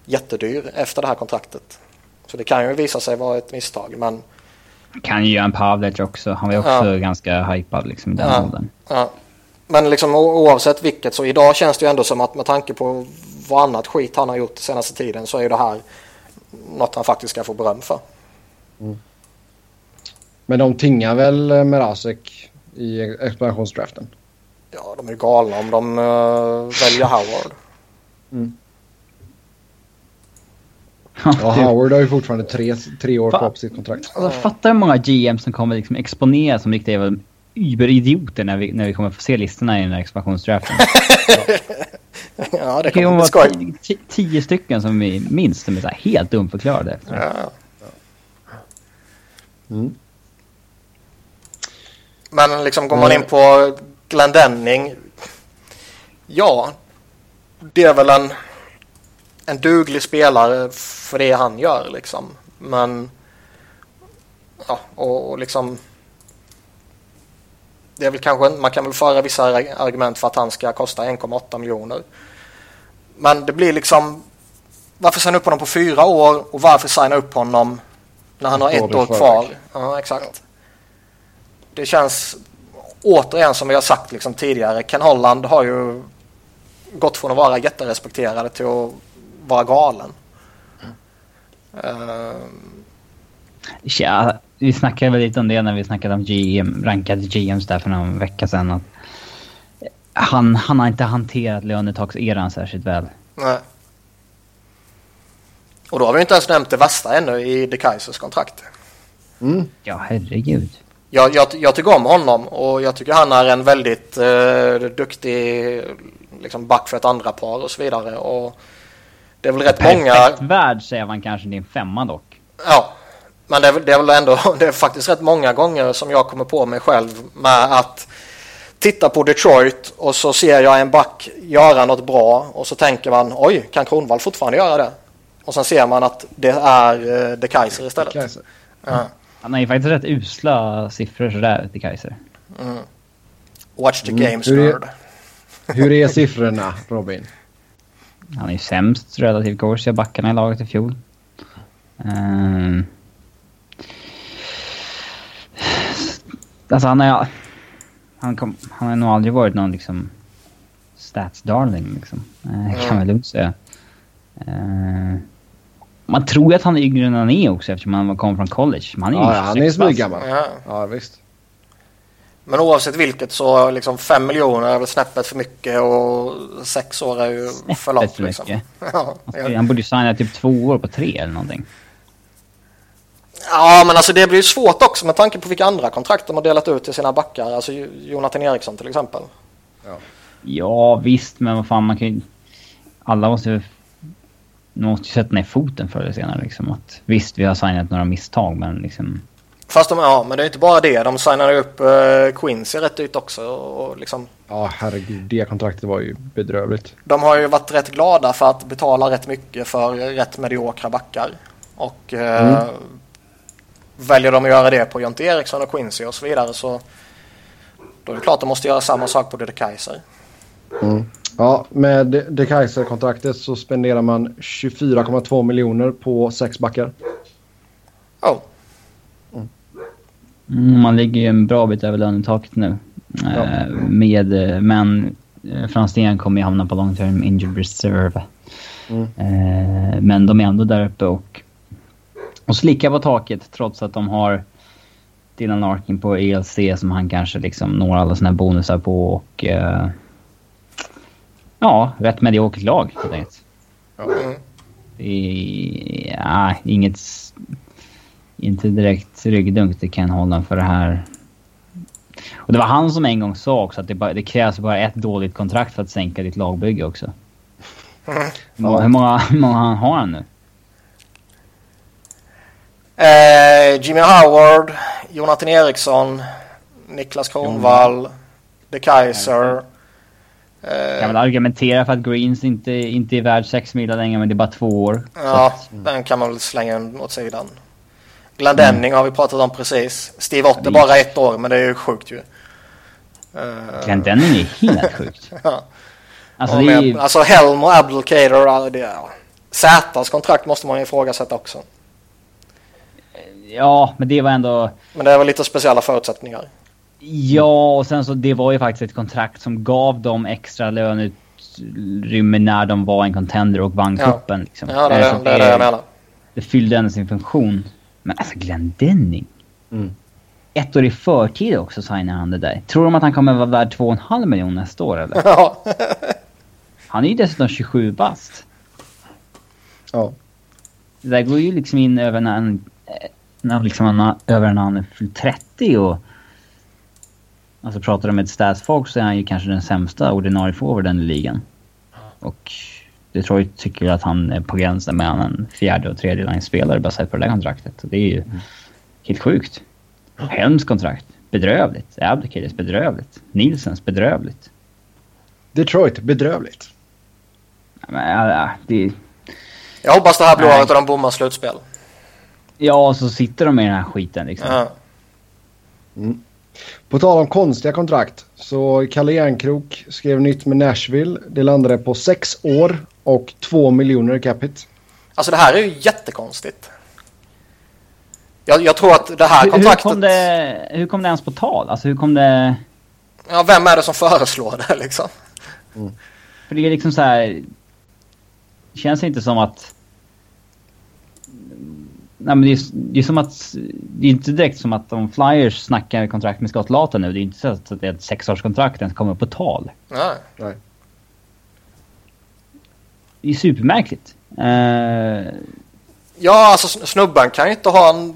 jättedyr efter det här kontraktet. Så det kan ju visa sig vara ett misstag. Men Kan ju göra en Pavlec också. Han var ju också Ja. ganska hypad liksom i den Ja. åldern. Ja. Men liksom oavsett vilket så idag känns det ju ändå som att med tanke på vad annat skit han har gjort senaste tiden så är det här något han faktiskt ska få beröm för. Men de tingar väl eh, Merasek i expansionsdraften. Ja, de är galna om de uh, väljer Howard. Mm. Ja, Howard har ju fortfarande tre, tre år kvar på sitt kontrakt. Alltså, fattar hur många GM som kommer liksom exponera som riktiga überidioter när vi, när vi kommer få se listorna i den här expansionsdraften. ja, det Det kan ju kommer bli vara skoj. tio, stycken som vi minst som är så här helt dumförklarade efter. Ja. Mm. Men liksom går man in på Glendenning. Ja, det är väl en, en duglig spelare för det han gör liksom. Men ja, och, och liksom det är väl kanske, man kan väl föra vissa argument för att han ska kosta 1,8 miljoner. Men det blir liksom varför signa upp honom på fyra år och varför signa upp honom när han har Ett år kvar? Ja, exakt. Det känns återigen som vi har sagt liksom tidigare. Ken Holland har ju gått från att vara jätterespekterad till att vara galen. Eh, Ja, vi snackade väl lite om det när vi snackade om GM, rankade GMs där för någon vecka sedan. Att han, han har inte hanterat lönetakseran särskilt väl. nej. Och då har vi inte ens nämnt det värsta ännu i De Kaisers kontrakt. Mm. Ja, herregud. Jag, jag, jag tycker om honom och jag tycker han är en väldigt eh, duktig liksom back för ett andra par och så vidare. Och det är väl rätt många... Perfekt värd säger man kanske din femma dock. Ja, men det är, väl- det är väl ändå, det är faktiskt rätt många gånger som jag kommer på mig själv med att titta på Detroit och så ser jag en back göra något bra och så tänker man oj, kan Kronwall fortfarande göra det? Och sen ser man att det är eh, De Kaiser istället. Kaiser. Ja. Han har ju faktiskt rätt usla siffror sådär till Kaiser. Watch the Mm, games hur är- nerd. Hur är siffrorna, Robin? Han är ju sämst relativt Corsi av backarna i laget i fjol. Ehm. Alltså han har han, kom, han har nog aldrig varit någon liksom stats darling liksom. Eh, kan man lugnt säga. Eh, man tror ju att han är yngre än han är också eftersom han kom från college. Men han är ju Ja, han är 26 bast. smyggammal. Ja. Ja, visst. Men oavsett vilket så liksom 5 miljoner är väl snäppet för mycket och 6 år är ju för långt. Liksom. mycket. Ja, Alltså, Han borde ju signa typ två år på tre eller någonting. Ja, men alltså det blir ju svårt också med tanke på vilka andra kontrakt de har delat ut till sina backar. Alltså Jonathan Eriksson till exempel. Ja visst, men vad fan man kan ju... Alla måste ju... Man måste ju sätta ner foten förr eller senare liksom. Att, visst, vi har signat några misstag men liksom... Fast de, ja, men det är inte bara det. De signade upp uh, Quincy rätt ut också. Och liksom, Ja, herregud. Det kontraktet var ju bedrövligt. de har ju varit rätt glada för att betala rätt mycket för rätt mediokra backar. Och eh, Mm. Väljer de att göra det på Jonte Eriksson och Quincy och så vidare så då är det klart att de måste göra samma sak på Dede Kaiser. Mm. Ja, med De- De Kaiser-kontraktet så spenderar man 24,2 miljoner på sex backar. Oh, Mm, man ligger ju en bra bit över lönetaket nu. Ja. Eh, med, eh, men eh, Franzén kommer ju hamna på long term injured reserve. Mm. Men de är ändå där uppe och, och slickar på taket trots att de har Dylan Larkin på ELC som han kanske liksom når alla sina bonusar på och... Eh, ja, rätt mediokert lag helt enkelt. mm. Det är ja, inget... Inte direkt ryggdunk det kan hålla för det här. Och det var han som en gång sa också att det, bara, det krävs bara ett dåligt kontrakt för att sänka ditt lagbygge också. Mm. Hur många, hur många, hur många har han nu? Eh, Jimmy Howard, Jonathan Eriksson, Niklas Kronwall, De Kaiser. Jag kan Eh, väl argumentera för att Greens inte, inte är värd 6 miljoner längre men det är bara två år. Ja, att- den kan man väl slänga åt sidan. Glenn Denning har vi pratat om precis. Steve Ott är Ja, bara ett år men det är ju sjukt ju. Eh, Glenn Denning är helt sjukt. ja. Alltså är med, ju, alltså Helm och Abdelkader. Zätas kontrakt måste man ju ifrågasätta också. Ja, men det var ändå... Men det är väl lite speciella förutsättningar. Ja, och sen så det var ju faktiskt ett kontrakt som gav dem extra löneutrymme när de var en contender och vann Ja. cupen. Liksom. Ja, det är Så det, det, är det jag menar. Det fyllde ändå sin funktion. Men alltså Glenn Denning. Mm. ett år i förtid också signar han det där. Tror de att han kommer vara värd 2,5 miljoner nästa år eller? Ja. Han är ju dessutom 27 bast. Ja. Det där går ju liksom in över när han, eh, när liksom, han, över när han är fyllt 30 och... Alltså pratar de med statsfolk så är han ju kanske den sämsta ordinarie forwarden i ligan. Och Detroit tycker att han är på gränsen mellan en fjärde och tredje line-spelare baserat på det där kontraktet. Och det är ju helt sjukt. Helms kontrakt, bedrövligt. Abdicators, bedrövligt. Nilsens, bedrövligt. Detroit, bedrövligt. Men, ja, ja, det, Jag hoppas det här blir året och de bommar slutspel. Ja, så sitter de i den här skiten liksom. Ja. På tal om konstiga kontrakt så Kalle Järnkrok skrev nytt med Nashville. Det landade på sex år och två miljoner capita. Alltså det här är ju jättekonstigt. Jag, jag tror att det här Hur, hur, kontraktet... kom det, hur kom det ens på tal? Alltså hur kom det... Ja, vem är det som föreslår det liksom? För det är liksom så här. Det känns inte som att... Nej men det är, det är som att... Det är inte direkt som att om Flyers snackar kontrakt med Scott Laughton nu. Det är inte så att det är ett sexårskontrakt ens kommer på tal. Nej. Nej. Det är supermärkligt. Uh, Ja, alltså sn- snubben kan ju inte ha en,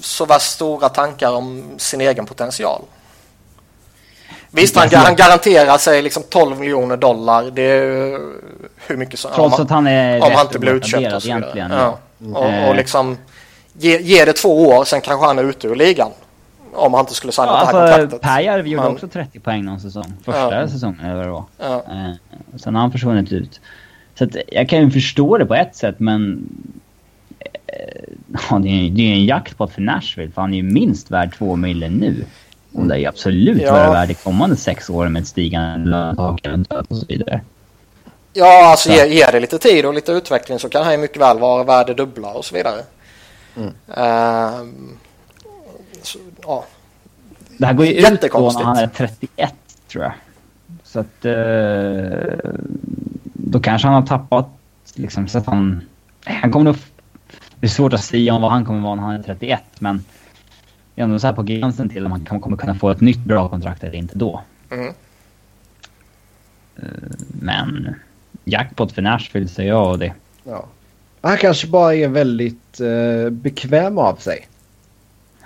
så värst stora tankar om sin egen potential. Visst, han, han garanterar sig liksom 12 miljoner dollar. Det är hur mycket som... trots om, att han är om han inte blir utköpt och så vidare. egentligen. Ja. Och, Eh. och liksom ge, ge det två år, sen kanske han är ute ur ligan. Om han inte skulle signa Ja, det här alltså, kontraktet. Pääjärv gjorde Men- också 30 poäng någon säsong. Första Ja. säsongen eller vad det var. Ja. Eh, sen har han försvunnit ut. Så att jag kan ju förstå det på ett sätt men... Eh, ja, det är det är en jackpot för Nashville för han är ju minst värd två miljoner nu. Och det är ju absolut Ja. vara värd de kommande sex åren med ett stigande lönetak och så vidare. Ja, alltså Så. ge, ge det lite tid och lite utveckling så kan han ju mycket väl vara värd det dubbla och så vidare. Ehm, så, ja. Det här går ju ut då Jättekonstigt. när han är 31 tror jag. Så att... Eh, då kanske han har tappat liksom så att han... Han kommer nog... Det är svårt att säga om vad han kommer vara när han är 31 men... Det är ändå så här på gränsen till om han kommer kunna få ett nytt bra kontrakt eller inte då. Mm. Men... Jackpot för Nashville säger jag och det. Ja. Han kanske bara är väldigt eh, bekväm av sig.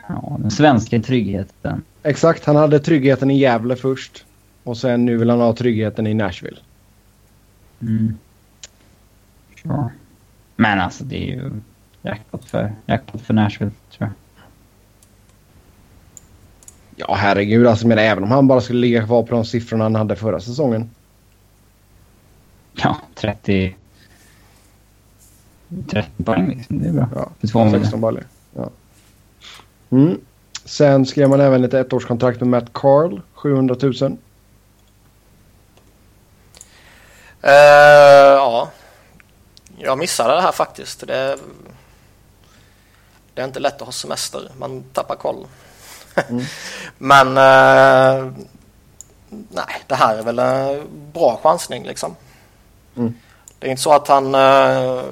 Ja, den svenska tryggheten. Exakt, han hade tryggheten i Gävle först. Och sen nu vill han ha tryggheten i Nashville. Mm. Ja. Men alltså det är ju jackpot för, jackpot för Nashville tror jag. Ja herregud, alltså men även om han bara skulle ligga kvar på de siffrorna han hade förra säsongen. Ja, 30... 30 poäng liksom. Det är bra. Ja, För två miljoner. 16 baller. Ja. Mm. Sen skrev man även ett ettårskontrakt med Matt Carl, 700 000. Eh, ja. Jag missade det här faktiskt. Det, det är inte lätt att ha semester. Man tappar koll. Men eh, nej, det här är väl en bra chansning liksom. Mm. Det är inte så att han eh,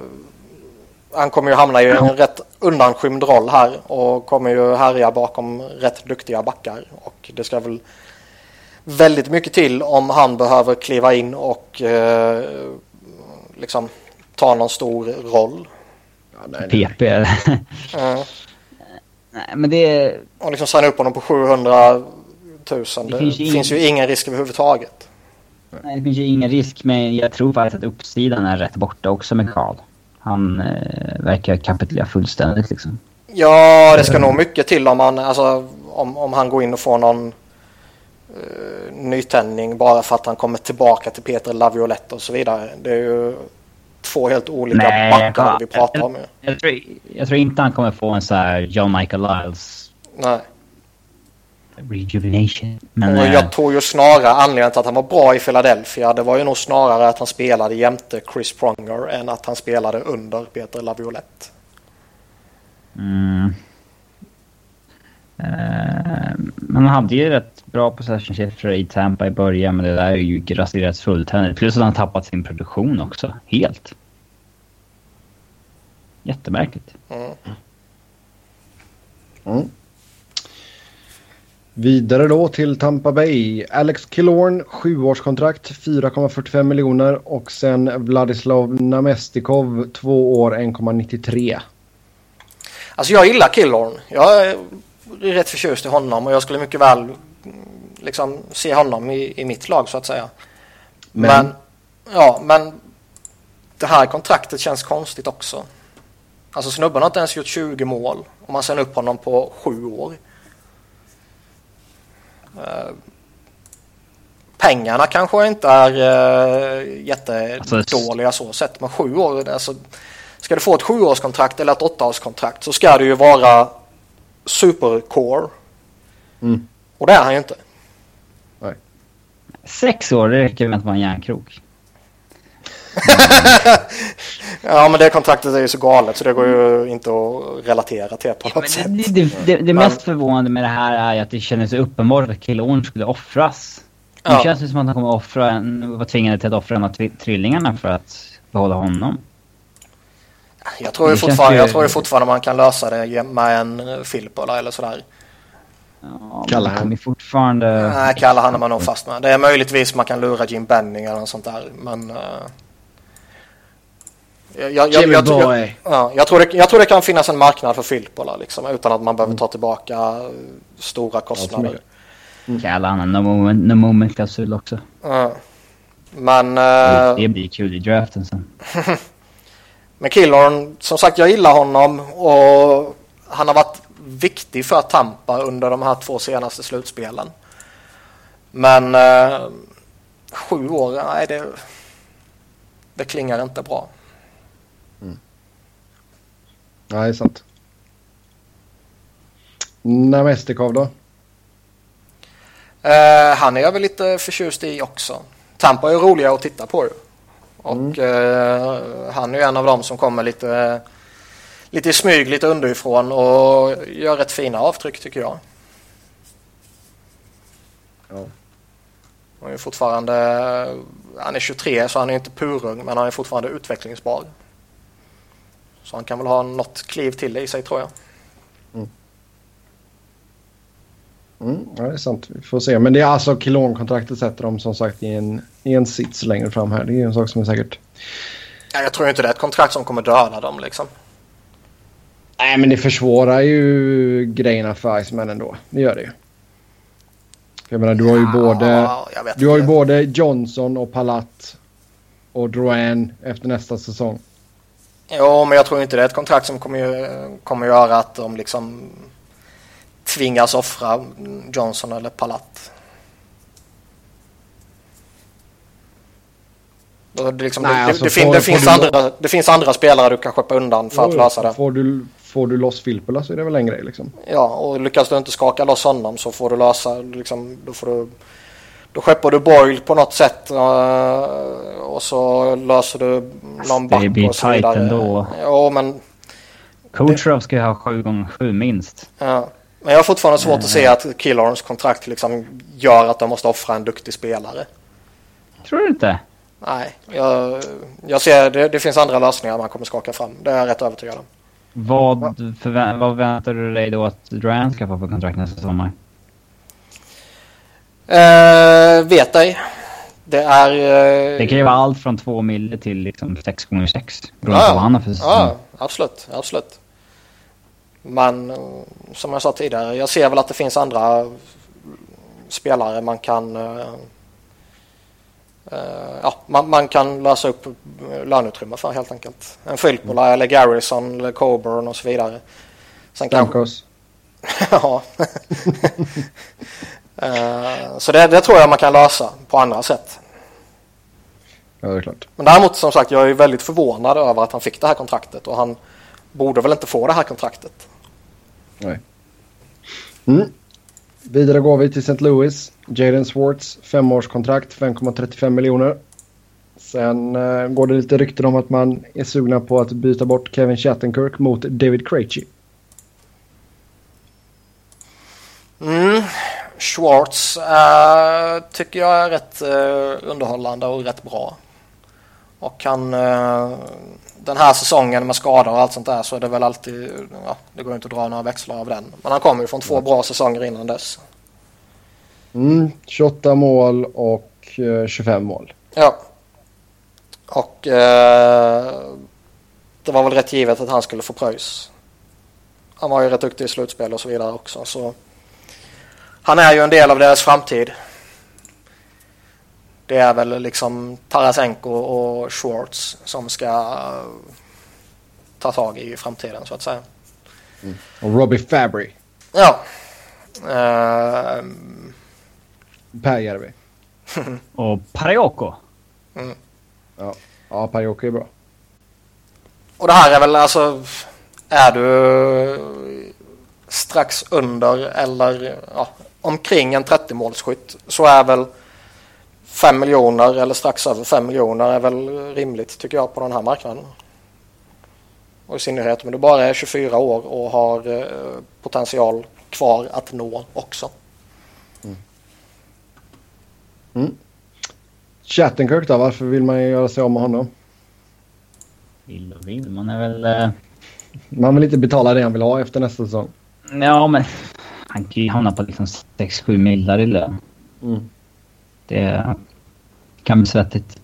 han kommer ju hamna i en rätt undanskymd roll här och kommer ju härja bakom rätt duktiga backar och det ska väl väldigt mycket till om han behöver kliva in och eh, liksom ta någon stor roll. Ja, nej, nej. PP. Mm. Nej, men det... Och liksom signa upp honom på 700 000. Det, Det finns ju finns ju ingen risk överhuvudtaget. Nej, det finns ju ingen risk, men jag tror faktiskt att uppsidan är rätt borta också med Carl. Han eh, verkar kapitulera fullständigt liksom. Ja, det ska nog mycket till om han, alltså, om, om han går in och får någon uh, nytändning bara för att han kommer tillbaka till Peter Laviolette och så vidare. Det är ju två helt olika Nej, backar ja. vi pratar om. ju. Jag tror, jag tror inte han kommer få en så här John Michael Lyles Nej. Rejuvenation. Men Och eh, jag tror ju snarare anledningen till att han var bra i Philadelphia det var ju nog snarare att han spelade jämte Chris Pronger än att han spelade under Peter Laviolette. Mm. Eh, men han hade ju rätt bra possession-siffror i Tampa i början, men det där är ju raserats fullständigt. Plus att han tappat sin produktion också, helt. Jättemärkligt. Mm. Mm. Vidare då till Tampa Bay. Alex Killorn, sjuårskontrakt, 4,45 miljoner. Och sen Vladislav Namestikov, två år, 1,93. Alltså jag gillar Killorn. Jag är rätt förtjust i honom och jag skulle mycket väl liksom se honom i, i mitt lag så att säga. Men, men ja, men det här kontraktet känns konstigt också. Alltså snubben har inte ens gjort 20 mål och man ser upp honom på sju år. Uh, pengarna kanske inte är uh, jättedåliga så sett, men sju år, alltså, ska du få ett sjuårskontrakt eller ett åttaårskontrakt så ska det ju vara supercore. Mm. Och det är han ju inte. Nej. Sex år, det räcker med att vara en järnkrok. ja men det kontraktet är ju så galet så det går ju inte att relatera till på något ja, sätt. Det, det, det, det mest förvånande med det här är att det kändes uppenbart att Killorn skulle offras. Ja. Det känns som att han kommer offra en, var tvingad till att offra en av trillingarna för att behålla honom. Jag tror, ju fortfarande, ju... jag tror ju fortfarande man kan lösa det med en Filippola eller sådär. Ja, Kallar han fortfarande... Nej, kallar han är man nog fast med. Det är möjligtvis man kan lura Jim Benning eller något sånt där. Men... Uh... Jag, jag, jag, jag, jag, ja, jag, tror det, jag tror det kan finnas en marknad för Filippola liksom, utan att man behöver ta tillbaka stora kostnader. Mm. Kallar han en no moment, no moment klausul också. Ja. Men... Uh... Det blir kul i draften sen. Men Killorn, som sagt jag gillar honom och han har varit viktig för Tampa under de här två senaste slutspelen. Men eh, sju år, nej det, det klingar inte bra. Nej, sant. Namestikov då? Eh, han är jag väl lite förtjust i också. Tampa är roliga att titta på. Och mm. eh, han är ju en av dem som kommer lite lite i smyg, lite underifrån och gör rätt fina avtryck tycker jag. Ja. Han är fortfarande, han är 23 så han är inte purung men han är fortfarande utvecklingsbar. Så han kan väl ha något kliv till i sig tror jag. Mm. Mm, ja, det är sant. Vi får se. Men det är alltså Kilon-kontraktet sätter dem som sagt i en, i en sits längre fram här. Det är en sak som är säkert. Ja, jag tror inte det är ett kontrakt som kommer döda dem liksom. Nej, men det försvårar ju grejerna för Iceman ändå. Det gör det ju. Jag menar, du har ju ja, både, du har ju både Johnson och Palat och Drouin efter nästa säsong. Jo, men jag tror inte det är ett kontrakt som kommer, kommer göra att de liksom tvingas offra Johnson eller Palat. Det, liksom, Nej, det, alltså, det, får, det, finns andra, det finns andra spelare du kan skeppa undan för jo, att lösa det. Får du, får du loss Filppula så är det väl en grej liksom. Ja, och lyckas du inte skaka loss honom så får du lösa, liksom, då får du då skeppar du Boyle på något sätt uh, och så löser du någon back Det blir tight ändå. Ja, men... Kucherov ska ju ha sju gånger sju minst. Ja. Men jag har fortfarande svårt mm. att se att Killorns kontrakt liksom gör att de måste offra en duktig spelare. Tror du inte? Nej, jag, jag ser det, det finns andra lösningar man kommer skaka fram. Det är jag rätt övertygad om. Vad, förvä vad väntar du dig då att Durant ska få för kontrakt nästa sommar? Uh, vet ej. Det är... Uh... Det kan ju vara allt från 2 mille till liksom 6 gånger 6 Beroende ja, på vad han har för säsong. Ja, absolut. absolut. Men som jag sa tidigare, jag ser väl att det finns andra spelare man kan... Uh, ja, man, man, kan lösa upp löneutrymme för helt enkelt. En Filppula mm. eller Garrison eller Coburn och så vidare. Sen Stamkos. ja. uh, så det, det, tror jag man kan lösa på andra sätt. Ja, det är klart. Men däremot som sagt, jag är väldigt förvånad över att han fick det här kontraktet och han borde väl inte få det här kontraktet. Nej. Mm. Vidare går vi till St. Louis. Jaden Swartz, femårskontrakt, 5,35 miljoner. Sen uh, går det lite rykten om att man är sugna på att byta bort Kevin Shattenkirk mot David Krejci. Mm. Schwartz uh, tycker jag är rätt uh, underhållande och rätt bra. Och han, den här säsongen med skador och allt sånt där så är det väl alltid, ja, det går inte att dra några växlar av den. Men han kommer ju från två bra säsonger innan dess. Mm, 28 mål och eh, 25 mål. Ja. Och det var väl rätt givet att han skulle få pröjs. Han var ju rätt duktig i slutspel och så vidare också. Så han är ju en del av deras framtid. Det är väl liksom Tarasenko och Schwartz som ska ta tag i framtiden så att säga. Och Robbie Fabry. Ja. Eh, Pääjärvi. Och Parayoko. Ja, ja Pääjärvi är bra. och det här är väl alltså, är du strax under eller ja, omkring en 30 målsskytt så är väl 5 miljoner eller strax över 5 miljoner är väl rimligt tycker jag på den här marknaden. Och i synnerhet om du bara är 24 år och har eh, potential kvar att nå också. Chattenkirk då, varför vill man göra sig av med honom? Vill och vill. Man är väl... eh, Man vill inte betala det han vill ha efter nästa säsong. Ja, men han kan ju hamna på liksom 6-7 millar i lön. Mm. Det kan bli svettigt.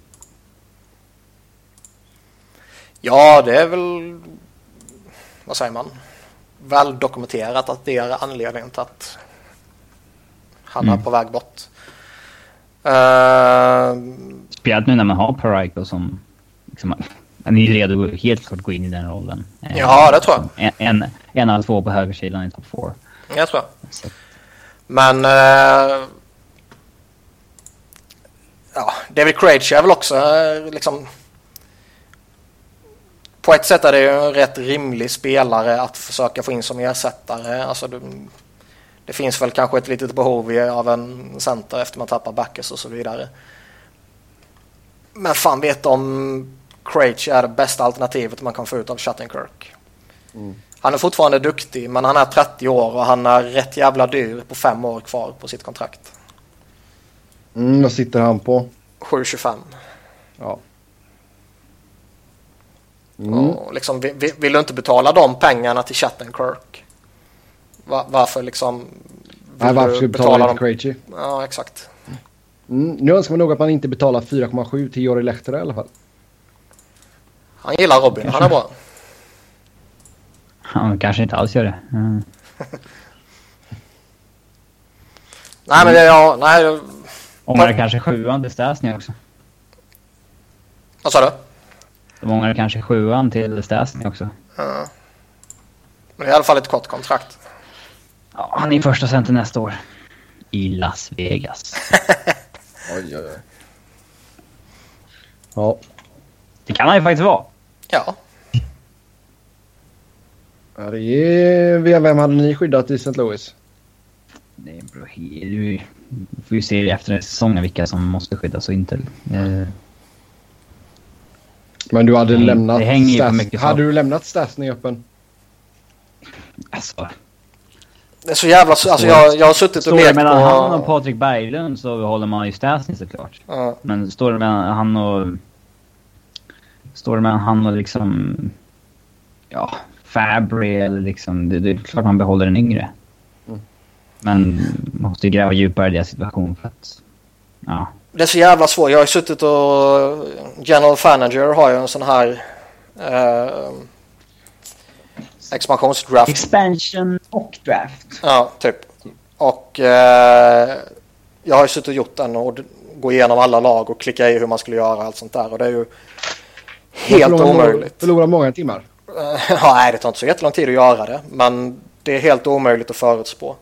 Ja, det är väl, vad säger man, väl dokumenterat att det är anledningen till att han är Mm. på väg bort. Uh, Speciellt nu när man har Parayko som... Liksom, han är ju redo helt klart att gå in i den rollen. Ja, det tror jag. En, en, en av två på högersidan i top 4. Jag tror Men eh, ja, David Krejci är väl också eh, liksom på ett sätt är det ju en rätt rimlig spelare att försöka få in som ersättare. Alltså det, det finns väl kanske ett litet behov av en center efter man tappar backers och så vidare. Men fan vet om Krejci är det bästa alternativet man kan få ut av Shattenkirk. Han är fortfarande duktig men han är 30 år och han är rätt jävla dyr på fem år kvar på sitt kontrakt. Mm, vad sitter han på? 7,25. Ja. Mm. Och liksom, vi- vi- vill du inte betala de pengarna till Shattenkirk? Va, varför liksom? vill Nej, varför ska vi betala dem? till Krejci? Ja, exakt. Mm. Nu önskar man nog att man inte betalar 4,7 till Jori Lehtera i alla fall. Han gillar Robin, han är bra. Han kanske inte alls gör det. Mm. Nej, men det, ja, nej, Ångrar kanske sjuan till Stasny också. vad sa du? De ångrar kanske sjuan till Stasny också. Men det är i alla fall ett kort kontrakt. Ja, han är första center nästa år. I Las Vegas. Oj, oj, oj. Ja. Det kan han ju faktiskt vara. Ja, Ja, det är... Vem hade ni skyddat i St. Louis? Det beror du får ju se efter säsongen vilka som måste skyddas och inte. Eh, Men du hade Det häng- lämnat... det hänger mycket Hade du lämnat Stasny öppen? alltså, det är så jävla... Alltså jag, jag har suttit och står det lekt mellan han och. Patrik Berglund så håller man ju Stasny såklart. Ja, Men står det mellan han och... Står det mellan han och liksom... Ja, Fabry eller liksom... Det, det är klart man behåller den yngre. Mm. Men man måste ju gräva djupare i deras situation för att... Ja. Det är så jävla svårt. Jag har suttit och... General Manager har ju en sån här... Eh, expansionsdraft. Expansion och draft. Ja, typ. Och eh, jag har ju suttit och gjort den och gå igenom alla lag och klicka i hur man skulle göra allt sånt där. Och det är ju helt förlorar omöjligt. Förlorar många timmar. Ja, nej, det tar inte så jättelång tid att göra det. Men det är helt omöjligt att förutspå.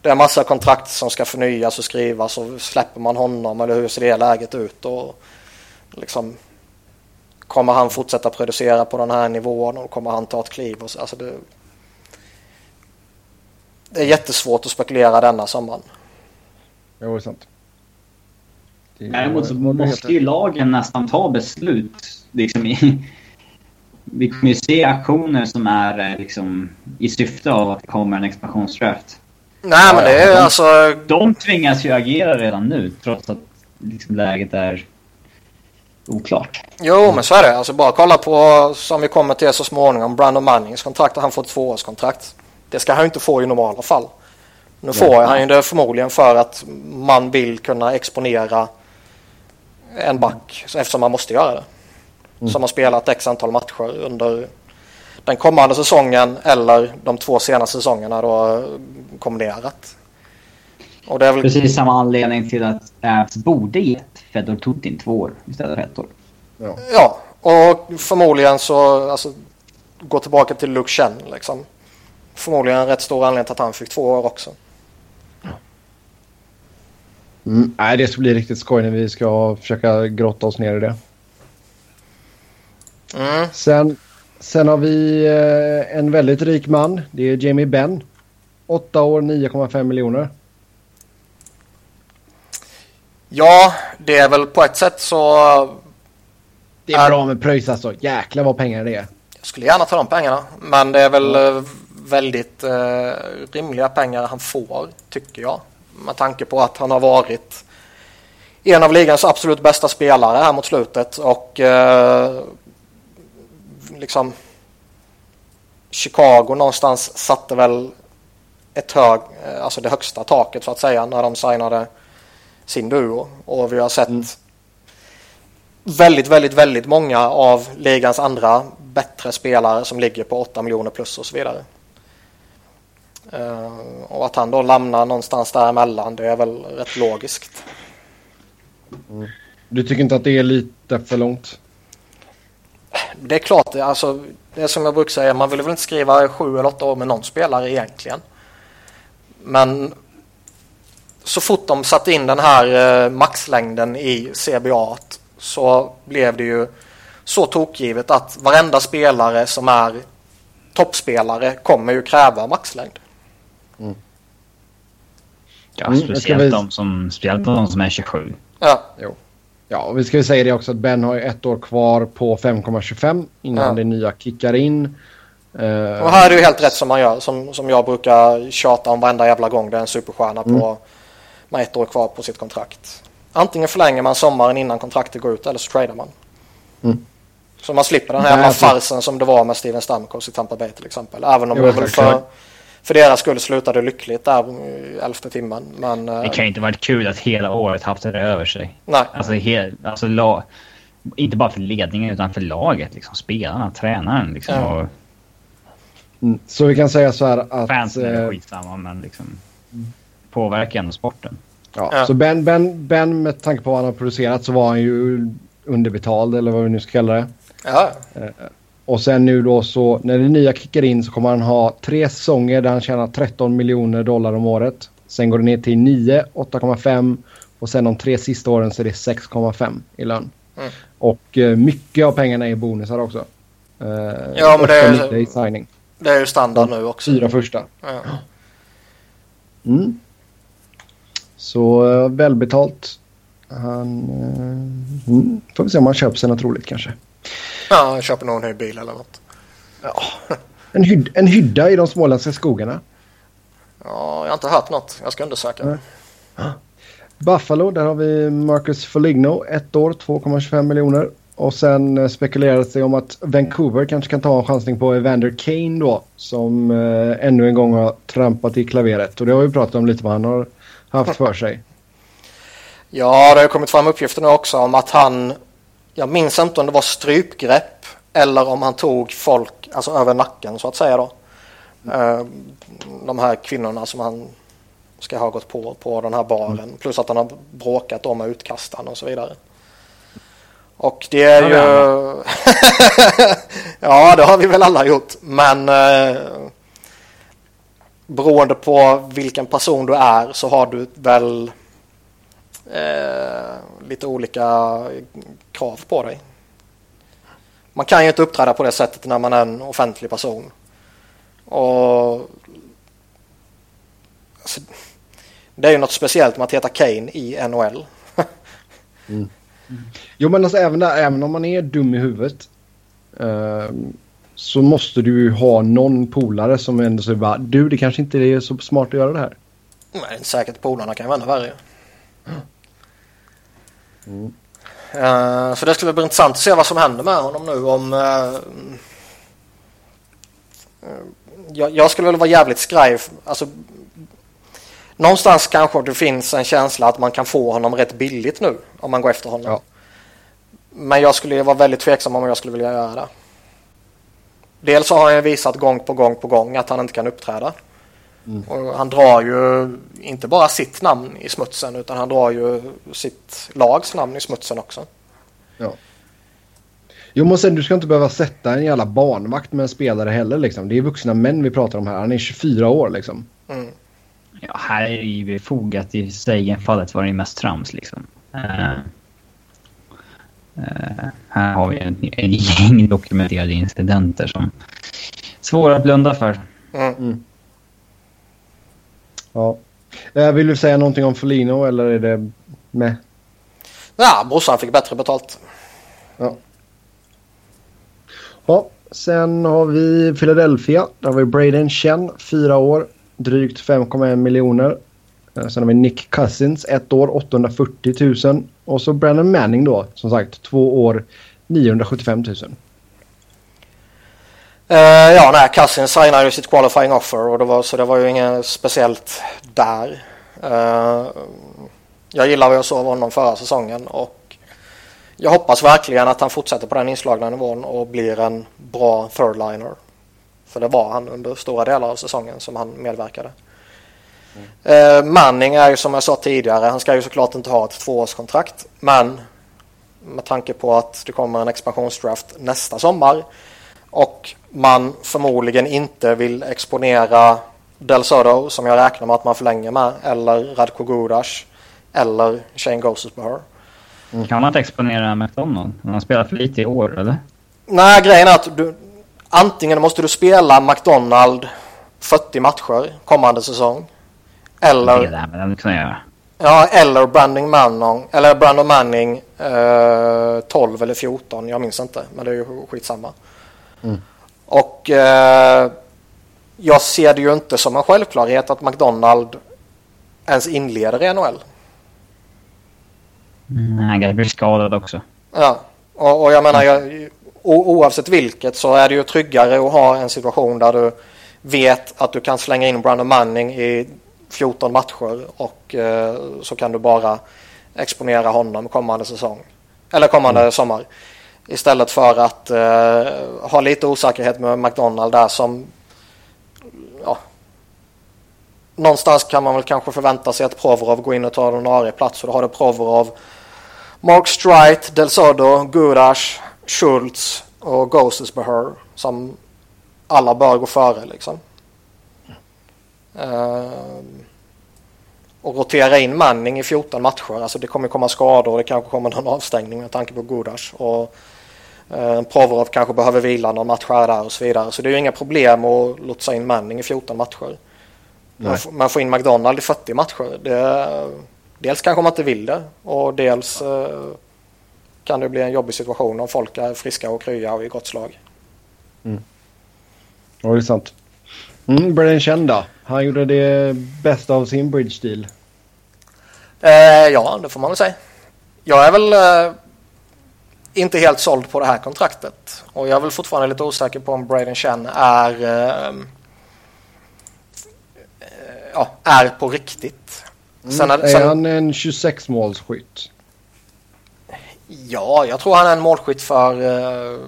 Det är massa kontrakt som ska förnyas och skrivas och släpper man honom eller hur ser det läget ut? Och liksom, kommer han fortsätta producera på den här nivån och kommer han ta ett kliv? Och så, alltså det, det är jättesvårt att spekulera denna sommaren. Jo, det är sant. Däremot så måste ju lagen nästan ta beslut. Liksom i, vi kommer ju se aktioner som är eh, liksom, i syfte av att det kommer en expansionsdraft. Nej, men det är de- alltså... De tvingas ju agera redan nu trots att liksom, läget är oklart. Jo, men så är det. Alltså bara kolla på, som vi kommer till så småningom, Brandon Mannings kontrakt. Han får ett tvåårskontrakt. Det ska han ju inte få i normala fall. Nu får han ju det förmodligen för att man vill kunna exponera en back eftersom man måste göra det. Mm. Som har spelat x antal matcher under den kommande säsongen eller de två senaste säsongerna då kombinerat. Och det är väl... Precis samma anledning till att Avs borde gett Fedor Tutin två år istället för ett år. Ja, ja och förmodligen så alltså, gå tillbaka till Luke Chen liksom. Förmodligen en rätt stor anledning till att han fick två år också. Mm, nej, det ska bli riktigt skoj när vi ska försöka grotta oss ner i det. Mm. Sen, sen har vi eh, en väldigt rik man. Det är Jamie Benn. 8 år, 9,5 miljoner. Ja, det är väl på ett sätt så... Det är, är bra med pröjs alltså. Jäklar vad pengar det är. Jag skulle gärna ta de pengarna. Men det är väl mm. väldigt eh, rimliga pengar han får, tycker jag. Med tanke på att han har varit en av ligans absolut bästa spelare här mot slutet. Och eh, liksom Chicago någonstans satte väl ett hög, eh, alltså det högsta taket så att säga när de signade sin duo. Och vi har sett mm. väldigt, väldigt, väldigt många av ligans andra bättre spelare som ligger på 8 miljoner plus och så vidare. Uh, och att han då lämnar någonstans däremellan det är väl rätt logiskt. Mm. Du tycker inte att det är lite för långt? Det är klart, alltså, det är som jag brukar säga, man vill väl inte skriva sju eller åtta år med någon spelare egentligen. Men så fort de satte in den här eh, maxlängden i CBA så blev det ju så tokgivet att varenda spelare som är toppspelare kommer ju kräva maxlängd. Mm. Ja, mm, speciellt, de som, speciellt de som är 27. Ja. Jo. Ja, och vi ska ju säga det också att Ben har ett år kvar på 5,25 innan ja. det nya kickar in. Uh, och här är det ju helt rätt som man gör. Som, som jag brukar tjata om varenda jävla gång det är en superstjärna mm. på, med ett år kvar på sitt kontrakt. Antingen förlänger man sommaren innan kontraktet går ut eller så tradar man. Mm. Så man slipper den här jävla alltså... farsen som det var med Steven Stamkos i Tampa Bay till exempel. Även om det väl för, för deras skull slutade lyckligt där i elfte timmen. Men, det kan ju inte varit kul att hela året haft det över sig. Nej. Alltså, hel, alltså la, inte bara för ledningen utan för laget. Liksom, spelarna, tränaren. Liksom, ja. och, mm, så vi kan säga så här att... Fansen är äh, skitsamma men liksom påverkar ändå sporten. Ja, ja. Så Ben, ben, ben med tanke på vad han har producerat så var han ju underbetald eller vad vi nu ska kalla det. Ja. Eh, och sen nu då så när det nya kickar in så kommer han ha tre säsonger där han tjänar 13 miljoner dollar om året. Sen går det ner till 9, 8,5 och sen de tre sista åren så är det 6,5 i lön. Mm. Och uh, mycket av pengarna är bonusar också. Uh, ja men det är, i signing. det är ju standard nu också. Fyra första. Ja. Mm. Så uh, välbetalt. Han... Mm, får vi se om han köper sig något roligt kanske. Ja, jag köper nog en ny bil eller något. Ja. En, hyd en hydda i de småländska skogarna. Ja, jag har inte hört något. Jag ska undersöka. Ja. Buffalo, där har vi Marcus Foligno. Ett år, 2,25 miljoner. Och sen eh, spekulerades det om att Vancouver kanske kan ta en chansning på Evander Kane då. Som eh, ännu en gång har trampat i klaveret. Och det har vi pratat om lite vad han har haft för sig. Ja, det har kommit fram uppgifter nu också om att han jag minns inte om det var strypgrepp eller om han tog folk alltså över nacken så att säga då. Mm. De här kvinnorna som han ska ha gått på på den här baren. Plus att han har bråkat om utkastaren och så vidare. Och det är ju... ja, det har vi väl alla gjort. Men eh, beroende på vilken person du är så har du väl eh, lite olika krav på dig. Man kan ju inte uppträda på det sättet när man är en offentlig person. Och alltså, Det är ju något speciellt med att heta Kane i NHL. mm. Jo men alltså även, där, även om man är dum i huvudet eh, så måste du ju ha någon polare som ändå säger bara du det kanske inte är så smart att göra det här. Nej, säkert polarna kan ju vara ännu värre. Mm. Uh, så det skulle bli intressant att se vad som händer med honom nu om... Uh, uh, jag, jag, skulle väl vara jävligt skraj. Alltså, någonstans kanske det finns en känsla att man kan få honom rätt billigt nu om man går efter honom. Ja. Men jag skulle vara väldigt tveksam om jag skulle vilja göra det. Dels har han ju visat gång på gång på gång att han inte kan uppträda. Mm. Och han drar ju inte bara sitt namn i smutsen utan han drar ju sitt lags namn i smutsen också. Ja. Jo men sen du ska inte behöva sätta en jävla barnvakt med en spelare heller liksom. Det är vuxna män vi pratar om här. Han är 24 år liksom. Mm. Ja, här är det ju befogat. I Steigen-fallet var det ju mest trams liksom. Uh, uh, här har vi en, en gäng dokumenterade incidenter som är svåra att blunda för. Mm. Ja. Uh, vill du säga någonting om Folino eller är det med? Ja, brorsan fick bättre betalt. Ja. Ja, sen har vi Philadelphia. Där har vi Braden Chen, fyra år, drygt 5,1 miljoner. Eh, sen har vi Nick Cousins, ett år, 840 000. Och så Brandon Manning då, som sagt, två år, 975 000. Uh, ja, nej, Cousin signade ju sitt qualifying offer och det var, så det var ju inget speciellt där. Uh, jag gillar vad jag såg av honom förra säsongen och jag hoppas verkligen att han fortsätter på den inslagna nivån och blir en bra third-liner. För det var han under stora delar av säsongen som han medverkade. Mm. Uh, Manning är ju som jag sa tidigare, han ska ju såklart inte ha ett tvåårskontrakt. Men med tanke på att det kommer en expansionsdraft nästa sommar och man förmodligen inte vill exponera Del Soto som jag räknar med att man förlänger med eller Radko Gudas eller Shane Ghosts Behar. Mm. Kan man inte exponera McDonald? Han har spelat för lite i år, eller? Nej, grejen är att du, antingen måste du spela McDonald 40 matcher kommande säsong. Eller... Det där, kan jag göra. Ja, eller Brandon Manning, eller Brandon Manning eh, 12 eller 14. Jag minns inte, men det är ju skitsamma. Mm. Och eh, jag ser det ju inte som en självklarhet att McDonald ens inleder i NHL. Nej, han kan bli skadad också. Ja, och, och jag menar jag, oavsett vilket så är det ju tryggare att ha en situation där du vet att du kan slänga in Brandon Manning i 14 matcher och eh, så kan du bara exponera honom kommande säsong. Eller kommande mm. sommar. Istället för att eh, ha lite osäkerhet med McDonald där som ja, någonstans kan man väl kanske förvänta sig att Provorov går in och tar en ordinarie plats och då har du Provorov Mark Strite, Del Sodo, Gurash, Schultz och Ghostesbeher som alla bör gå före liksom. Uh, och rotera in Manning i 14 matcher. Alltså det kommer komma skador och det kanske kommer någon avstängning med tanke på Gudas. Och Provorov kanske behöver vila någon match här där och så vidare. Så det är ju inga problem att lotsa in Manning i 14 matcher. Man, man får in McDonald i 40 matcher. Det, dels kanske man inte vill det och dels uh, kan det bli en jobbig situation om folk är friska och krya och i gott slag. Mm. Ja, det är sant. Mm, Brennan kända. Han gjorde det bästa av sin bridge deal. Eh, ja, det får man väl säga. Jag är väl eh, inte helt såld på det här kontraktet. Och jag är väl fortfarande lite osäker på om Braden Chen är, eh, ja, är på riktigt. Mm. Sen är, sen... han en 26 målskytt? Ja, jag tror han är en målskytt för eh,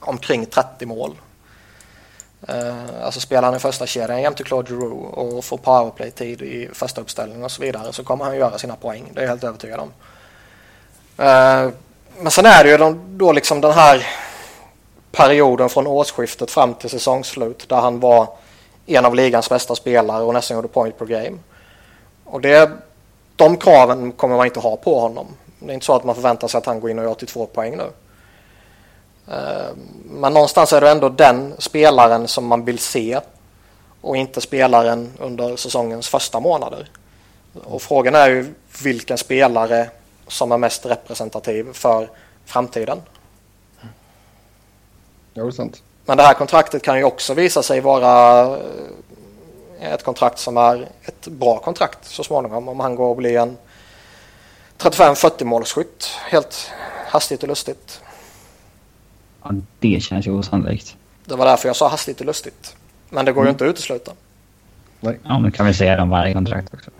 omkring 30 mål. Eh, alltså spelar han i första kedjan jämte Claude Giroux och får powerplay-tid i första uppställningen och så vidare så kommer han göra sina poäng. Det är jag helt övertygad om. Eh, men sen är det ju då liksom den här perioden från årsskiftet fram till säsongsslut där han var en av ligans bästa spelare och nästan gjorde point per game. Och det, de kraven kommer man inte ha på honom. Det är inte så att man förväntar sig att han går in och gör 82 poäng nu. Eh, men någonstans är det ändå den spelaren som man vill se och inte spelaren under säsongens första månader. Och frågan är ju vilken spelare som är mest representativ för framtiden. Ja, det är sant. Men det här kontraktet kan ju också visa sig vara eh, ett kontrakt som är ett bra kontrakt så småningom om han går och blir en 35-40 målskytt helt hastigt och lustigt. Ja, det känns ju osannolikt. Det var därför jag sa hastigt och lustigt. Men det går mm. ju inte att utesluta. Nej. Ja, men kan vi säga det om varje kontrakt också.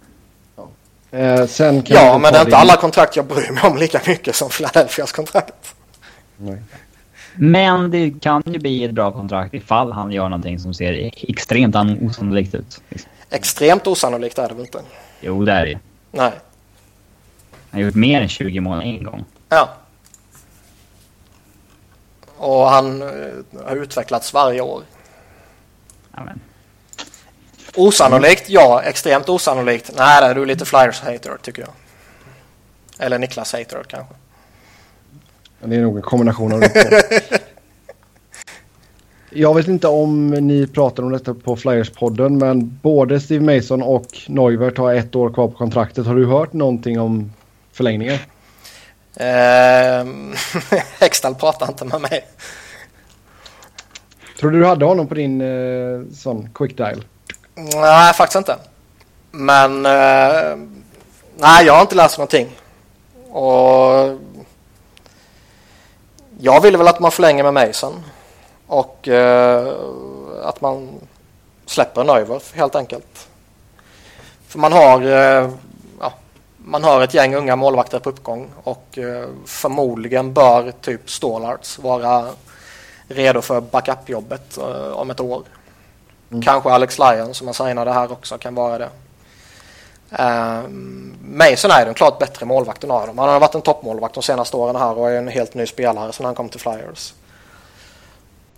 Eh, sen kan Ja, men det är inte alla kontrakt jag bryr mig om lika mycket som Philadelphias kontrakt. Nej. Men det kan ju bli ett bra kontrakt ifall han gör någonting som ser extremt an- osannolikt ut. Extremt osannolikt är det väl inte? Jo, det är det. Nej. Han har gjort mer än 20 mål en gång. Ja. Och han eh, har utvecklats varje år. Ja, men. Osannolikt, ja. Extremt osannolikt. Nej, där är du lite Flyers-hater tycker jag. Eller Niklas-hater kanske. Det är nog en kombination av det. Jag vet inte om ni pratar om detta på Flyers-podden men både Steve Mason och Neuvert har ett år kvar på kontraktet. Har du hört någonting om förlängningen? Ehm, Hextall pratar inte med mig. Tror du du hade honom på din eh, sån quick dial? Nej, faktiskt inte. Men eh, nej, jag har inte läst någonting. Och jag ville väl att man förlänger med Mason och eh, att man släpper Neuwerf helt enkelt. För man har, eh, ja, man har ett gäng unga målvakter på uppgång och eh, förmodligen bör typ Stålarts vara redo för backup-jobbet eh, om ett år. Kanske Alex Lyon som man signade här också kan vara det. Um, Mason är den klart bättre målvakten av dem. Han har varit en toppmålvakt de senaste åren här och är en helt ny spelare sedan han kom till Flyers.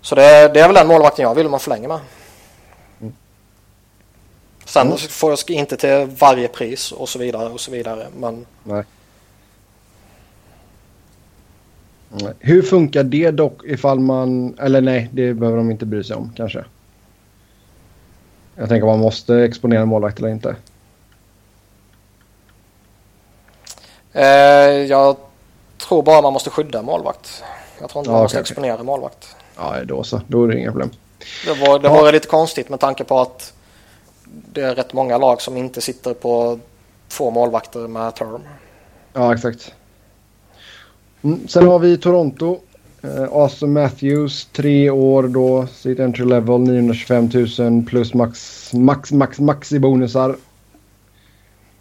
Så det, det är väl den målvakten jag vill man förlänger med. Sen Mm. får jag inte till varje pris och så vidare och så vidare. Men Nej. Nej. Hur funkar det dock ifall man... Eller nej, det behöver de inte bry sig om kanske. Jag tänker man måste exponera en målvakt eller inte. eh, jag tror bara man måste skydda målvakt. Jag tror inte Ja, man måste exponera en målvakt. Ja, då så. Då är det inga problem. Det var, det Ja. var lite konstigt med tanke på att det är rätt många lag som inte sitter på två målvakter med term. Ja, exakt. Mm, sen har vi Toronto. Eh, Austin Matthews, tre år då, sitt entry level 925 000 plus max, max, max, max i bonusar.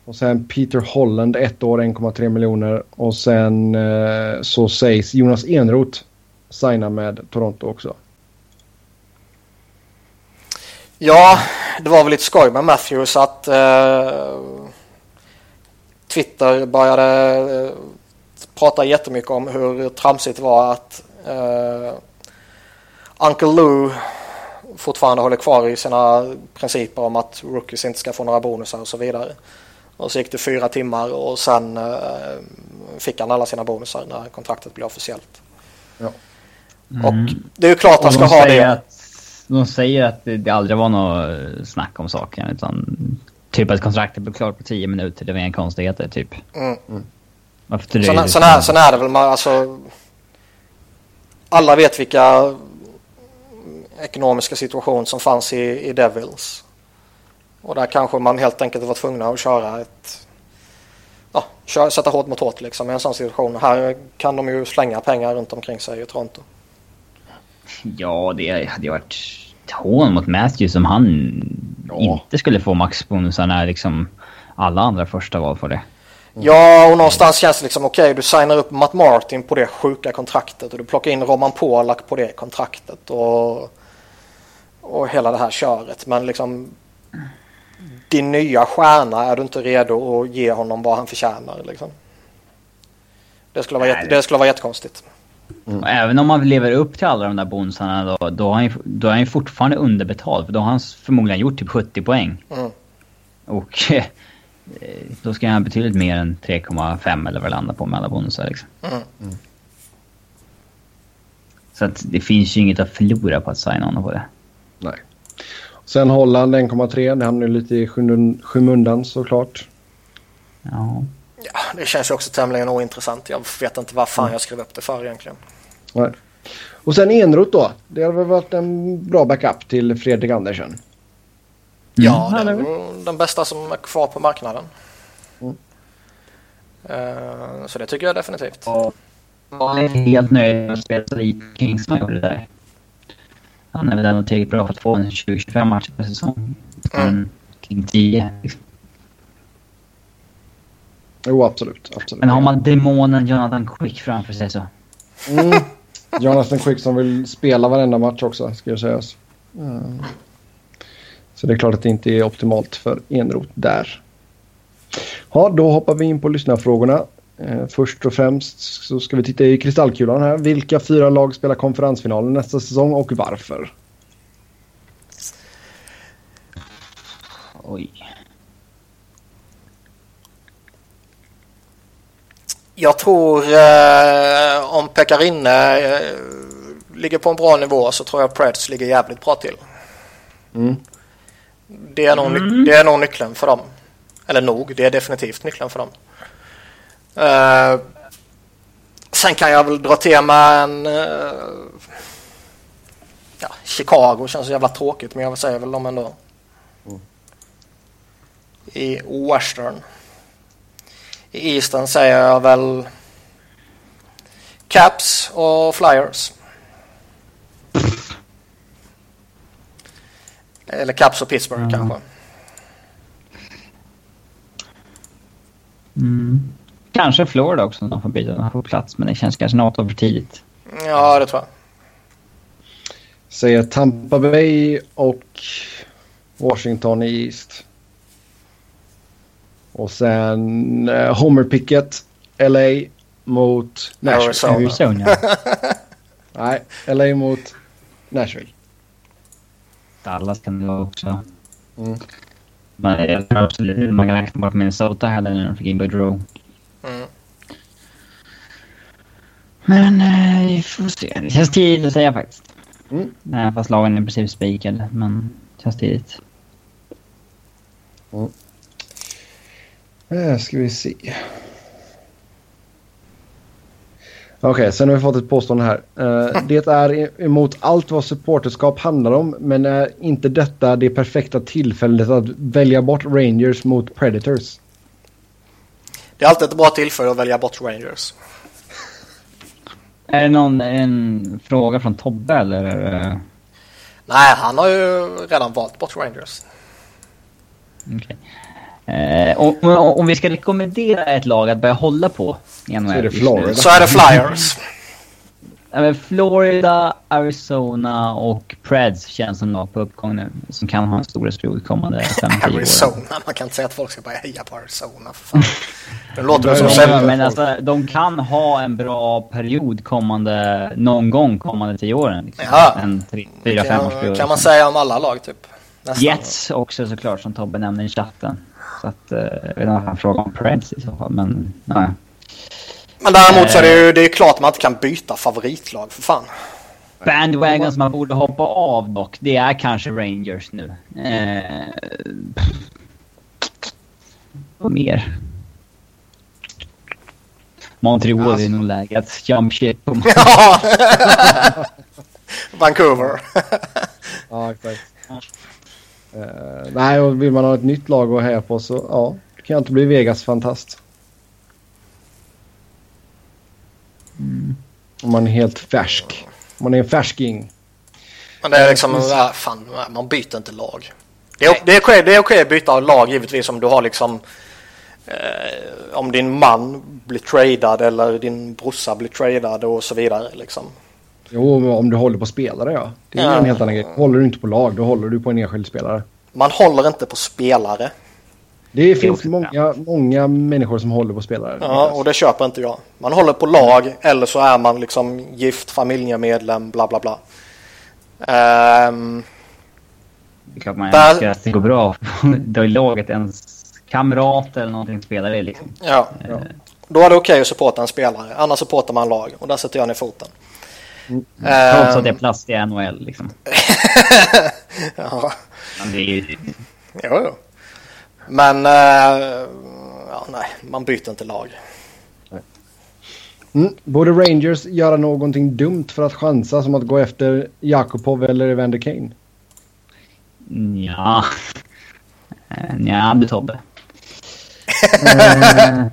Och sen Peter Holland, ett år, 1,3 miljoner. Och sen eh, så sägs Jonas Enroth signa med Toronto också. Ja, det var väl lite skoj med Matthews att eh, Twitter började eh, prata jättemycket om hur tramsigt det var att eh, Uncle Lou fortfarande håller kvar i sina principer om att rookies inte ska få några bonusar och så vidare. Och så gick det fyra timmar och sen eh, fick han alla sina bonusar när kontraktet blev officiellt. Ja. Och det är ju klart han Mm. Ska ha det. Att, de säger att det, det aldrig var något snack om saken. Utan typ att kontraktet blev klart på 10 minuter. Det var inga konstigheter typ. Mm. Varför dröjer Sen, det sen, så är, det väl man, alltså. Alla vet vilka ekonomiska situation som fanns i, i Devils. Och där kanske man helt enkelt var tvungna att köra ett... Ja, köra, sätta hårt mot hårt liksom i en sån situation. Här kan de ju slänga pengar runt omkring sig i Toronto. Ja, det hade ju varit ett hån mot Matthews om han Ja. inte skulle få maxbonusar när liksom alla andra första val får det. Ja, och någonstans känns det liksom okej, du signar upp Matt Martin på det sjuka kontraktet och du plockar in Roman Polak på det kontraktet och, och hela det här köret. Men liksom din nya stjärna är du inte redo att ge honom vad han förtjänar. Liksom. Det, skulle vara jätte, det- skulle vara jättekonstigt. Och även om man lever upp till alla de där bonusarna då, då, har han, då är han ju fortfarande underbetald. För då har han förmodligen gjort typ 70 poäng. Mm. Och då ska han ha betydligt mer än 3,5 eller vad det landar på med alla bonusar liksom. Mm. Så att det finns ju inget att förlora på att signa honom på det. Nej. Sen Holland 1,3. Det hamnar ju lite i skymund- skymundan såklart. Ja. Ja, det känns ju också tämligen ointressant. Jag vet inte vad fan jag skrev upp det för egentligen. Nej. Och sen Enroth då. Det har väl varit en bra backup till Fredrik Andersen. Ja, Mm. det är den bästa som är kvar på marknaden. Mm. Eh, Så det tycker jag definitivt. Och var inte helt nöjd med att spela i Kings som gjorde det där. Han är väl ändå tillräckligt bra för att få en 20-25 matcher per säsong. Men kring 10. Jo, absolut. absolut. Men har man demonen Jonathan Quick framför sig så... Mm. Jonathan Quick som vill spela varenda match också, ska jag säga. Mm. Så det är klart att det inte är optimalt för Enrot där. Ja, då hoppar vi in på lyssnarfrågorna. Eh, först och främst så ska vi titta i kristallkulan här. Vilka fyra lag spelar konferensfinalen nästa säsong och varför? Oj. Jag tror eh, om Pekarinne eh, ligger på en bra nivå så tror jag Preds ligger jävligt bra till. Mm. Det, är nog, ny- det är nog nyckeln för dem. Eller nog, det är definitivt nyckeln för dem. Eh, sen kan jag väl dra till med en... eh, ja, Chicago känns så jävla tråkigt men jag säger väl dem ändå. I Western. I Eastern säger jag väl Caps och Flyers. Eller Caps och Pittsburgh Ja. kanske. Mm. Kanske Florida också, de får byta på plats. Men det känns kanske något för tidigt. Ja, det tror jag. Säger Tampa Bay och Washington i East. Och sen eh, Homer Pickett, LA mot Nashville. Arizona. Arizona. Nej, LA mot Nashville. Dallas kan det vara också. Mm. Men jag tror absolut man kan räkna bort Minnesota heller när de fick in Gaudreau. Mm. Men eh, vi får se. Det känns tidigt att säga faktiskt. Mm. Nej, fast lagen är i princip spikade. Men det känns tidigt. Eh, ska vi se. Okej, sen har vi fått ett påstående här. Eh, det är emot allt vad supporterskap handlar om, men är inte detta det perfekta tillfället att välja bort Rangers mot Predators? Det är alltid ett bra tillfälle att välja bort Rangers. Är det någon en fråga från Tobbe eller? är det- Nej, han har ju redan valt bort Rangers. Okej. Eh, om, om, vi ska rekommendera ett lag att börja hålla på i NHL Så är det Florida. Så är det Flyers. Ja, Florida, Arizona och Preds känns som lag på uppgång nu. Som kan ha en storhetsperiod kommande 5-10 år. Arizona. Man kan inte säga att folk ska börja heja på Arizona. För fan. Det låter det som Celtic. men alltså, de kan ha en bra period kommande, någon gång kommande tio åren. Liksom. Ja. En tre, fyra, fem års kan, period. kan man säga om alla lag typ. Nästan. Jets också såklart som Tobbe nämnde i chatten. Så att, eh, jag vet inte om han frågar om Preds i så fall, men nej. Men däremot så är det ju det är klart man inte kan byta favoritlag för fan. Bandwagon som man borde hoppa av dock, det är kanske Rangers nu. Eh, vad mer? Montreal är nog läge att jump ship på. Ja. Vancouver. Ja, exakt. Eh, nej, och vill man ha ett nytt lag att heja på så ja, det kan inte bli Vegas fantast. Om man är helt färsk. Om man är en färsking. Men det är liksom, ja, fan, man byter inte lag. Det är, det är okej det är okej att byta lag givetvis om du har liksom eh, om din man blir tradad eller din brorsa blir tradad och så vidare liksom. Jo, om du håller på spelare ja. Det är Ja. en helt annan grej. Håller du inte på lag, då håller du på en enskild spelare. Man håller inte på spelare. Det finns också många, många människor som håller på spelare. Ja, och det köper inte jag. Man håller på lag eller så är man liksom gift familjemedlem bla bla bla. Ehm, Det är klart man Där- önskar att det går bra. Då är laget ens kamrat eller någonting spelar i liksom. ja. Ja. Då är det okej att supporta en spelare. Annars supportar man lag och där sätter jag ner foten. Trots Ehm, att det är plats i NHL liksom. ja. Men det är ju... Jo, jo. Men eh, ja, nej, man byter inte lag. Mm. Borde Rangers göra någonting dumt för att chansa som att gå efter Jakubov eller Evander Kane? Ja. Eh, Nja, du Tobbe.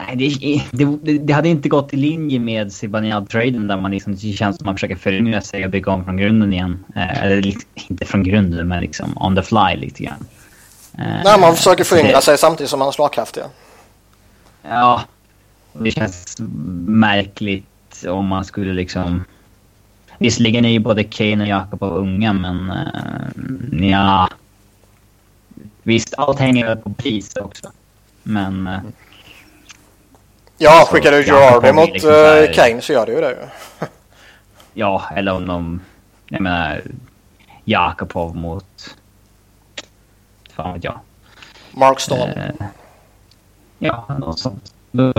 Eh, Nej, det, det, det, hade inte gått i linje med Zibanejad-traden där man liksom, det känns som man försöker föryngra sig och bygga om från grunden igen. Eh, eller liksom, inte från grunden, men liksom on the fly lite grann. Eh, Nej, man försöker föryngra sig samtidigt som man är slagkraftig. Ja, det känns märkligt om man skulle liksom... Visserligen är ju både Kane och Jakobov unga, men uh, ja... Visst, allt hänger väl på pris också. Men... Uh, ja, skickar du Gerardi mot liksom uh, Kane så gör det ju det Ja, eller om de... Jag menar... Jakobov mot... Fan vet jag. Mark Stone. Uh, ja, något sånt. Då,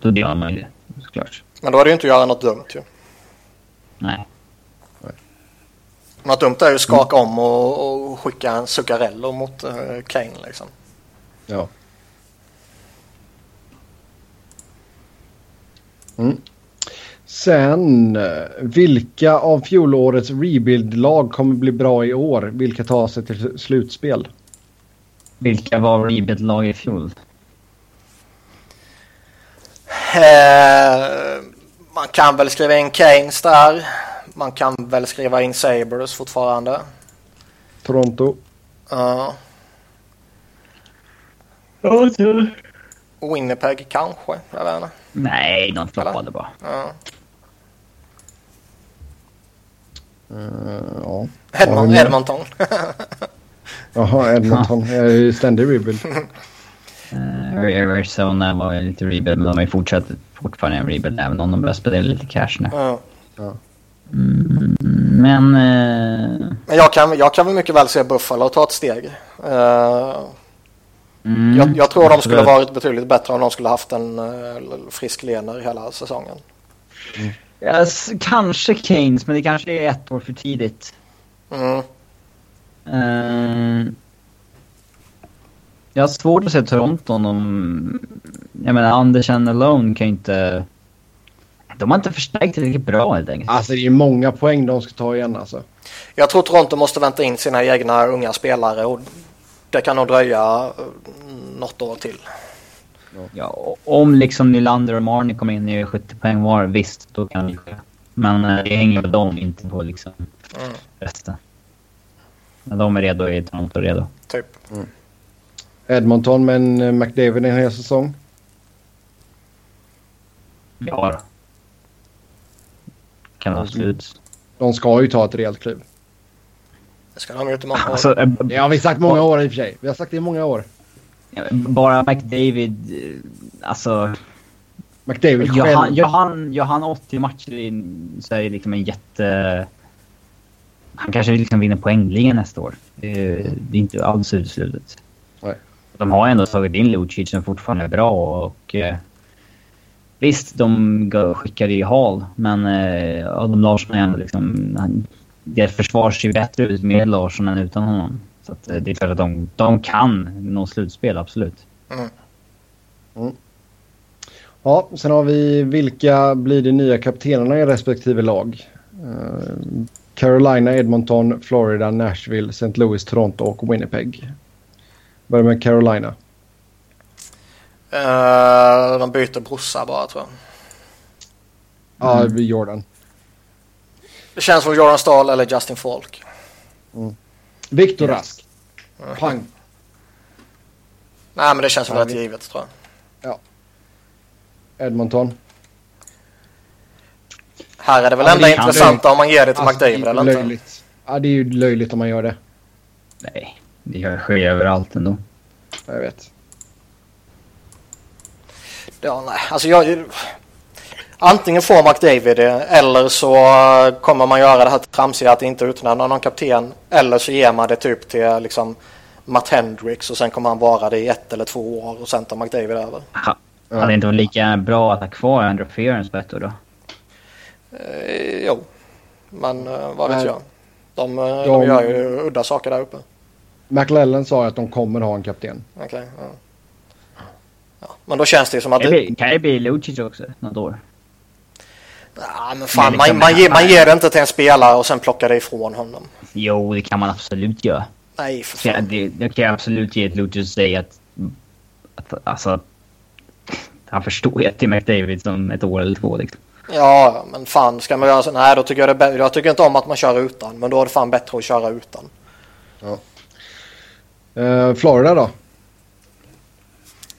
då gör man ju det såklart. Men då är det ju inte att göra något dumt ju. Nej. Något dumt är ju att skaka mm. om och, och, skicka en Zuccarello mot uh, Kane liksom. Ja. Mm. Sen, eh, vilka av fjolårets rebuild-lag kommer bli bra i år? Vilka tar sig till slutspel? Vilka var rebuild-lag i fjol? Eh, man kan väl skriva in Keynes där. Man kan väl skriva in Sabres fortfarande. Toronto. Ja. Ja, Winnipeg kanske, jag vet inte. Nej, de floppade bara. Ja. Uh, ja. Edmont, Edmonton. Jaha, Edmonton. Jag är ju ständig rebuild. Uh, Arizona var lite rebuild, men de ju fortsatt fortfarande en rebuild även om de börjar spela lite cash nu. Ja. Mm, men... Uh... Men jag kan, jag kan väl mycket väl se Buffalo ta ett steg. Uh, mm, jag, jag, tror de skulle varit betydligt bättre om de skulle haft en uh, frisk lener hela säsongen. Mm. Yes, kanske Keynes, men det kanske är ett år för tidigt. Mm. Uh, jag har svårt att se Toronto om... Jag menar, Andersen alone kan ju inte... De har inte förstärkt tillräckligt bra helt enkelt. Alltså det är många poäng de ska ta igen alltså. Jag tror Toronto måste vänta in sina egna unga spelare och det kan nog dröja eh, något år till. Ja, om liksom Nylander och Marnie kommer in i 70 poäng var, visst, då kan det ske. Men eh, det hänger med dem, inte på liksom mm. resten. När de är redo är Toronto redo. Typ. Mm. Edmonton med en eh, McDavid en hel säsong? Ja Kan vara slut. De ska ju ta ett rejält kliv. Det ska de ju inte många år. Alltså, äh, det har vi sagt många år i och för sig. Vi har sagt det i många år. Bara McDavid, eh, alltså... McDavid gör han, gör, han, gör han 80 matcher in, så är det liksom en jätte... Han kanske liksom vinner poängligan nästa år. Det är, det är inte alls uteslutet. De har ändå tagit in Lucic som fortfarande är bra och... Eh, visst, de skickade ju Hall, men eh, Adam Larsson är ändå liksom... Han, deras försvar ser bättre ut med Larsson än utan honom. Så att, eh, det är klart att de, de kan nå slutspel, absolut. Mm. Mm. Ja, sen har vi vilka blir de nya kaptenerna i respektive lag? Uh, Carolina, Edmonton, Florida, Nashville, St. Louis, Toronto och Winnipeg. Börjar med Carolina. Uh, de byter brorsa bara tror jag. Ja, mm. Jordan. Det känns som Jordan Stahl eller Justin Falk. Mm. Viktor Rask. Mm. Pang. Nej, men det känns väl rätt givet tror jag. Ja. Edmonton. Här är det väl ja, enda intressanta om man ger det till alltså, McDavid eller löjligt. inte? Ja, det är ju löjligt om man gör det. Nej. Det sker överallt ändå. Jag vet. Ja, nej. Alltså jag... Antingen får McDavid det eller så kommer man göra det här tramsiga att inte utnämna någon kapten. Eller så ger man det typ till liksom Matt Hendricks och sen kommer han vara det i ett eller två år och sen tar McDavid över. Ha, hade det inte varit lika bra att ha kvar Andrew ett år då? Eh, jo, men eh, vad vet jag. De, eh, de, de gör ju udda saker där uppe. McLellan sa att de kommer ha en kapten. Okej. Okay, ja. ja. Men då känns det som att... Det kan det bli Lucic också något år? Ja, men fan, men man, man, ger, man ger det inte till en spelare och sen plockar det ifrån honom. Jo, det kan man absolut göra. Nej, för fan. Det, det kan jag absolut ge Lucic och säga att... att alltså... han förstår ju Tim McDavid som ett år eller två. Liksom. Ja, men fan ska man göra så? Nej, då tycker jag det är Jag tycker inte om att man kör utan, men då är det fan bättre att köra utan. Eh, Florida då?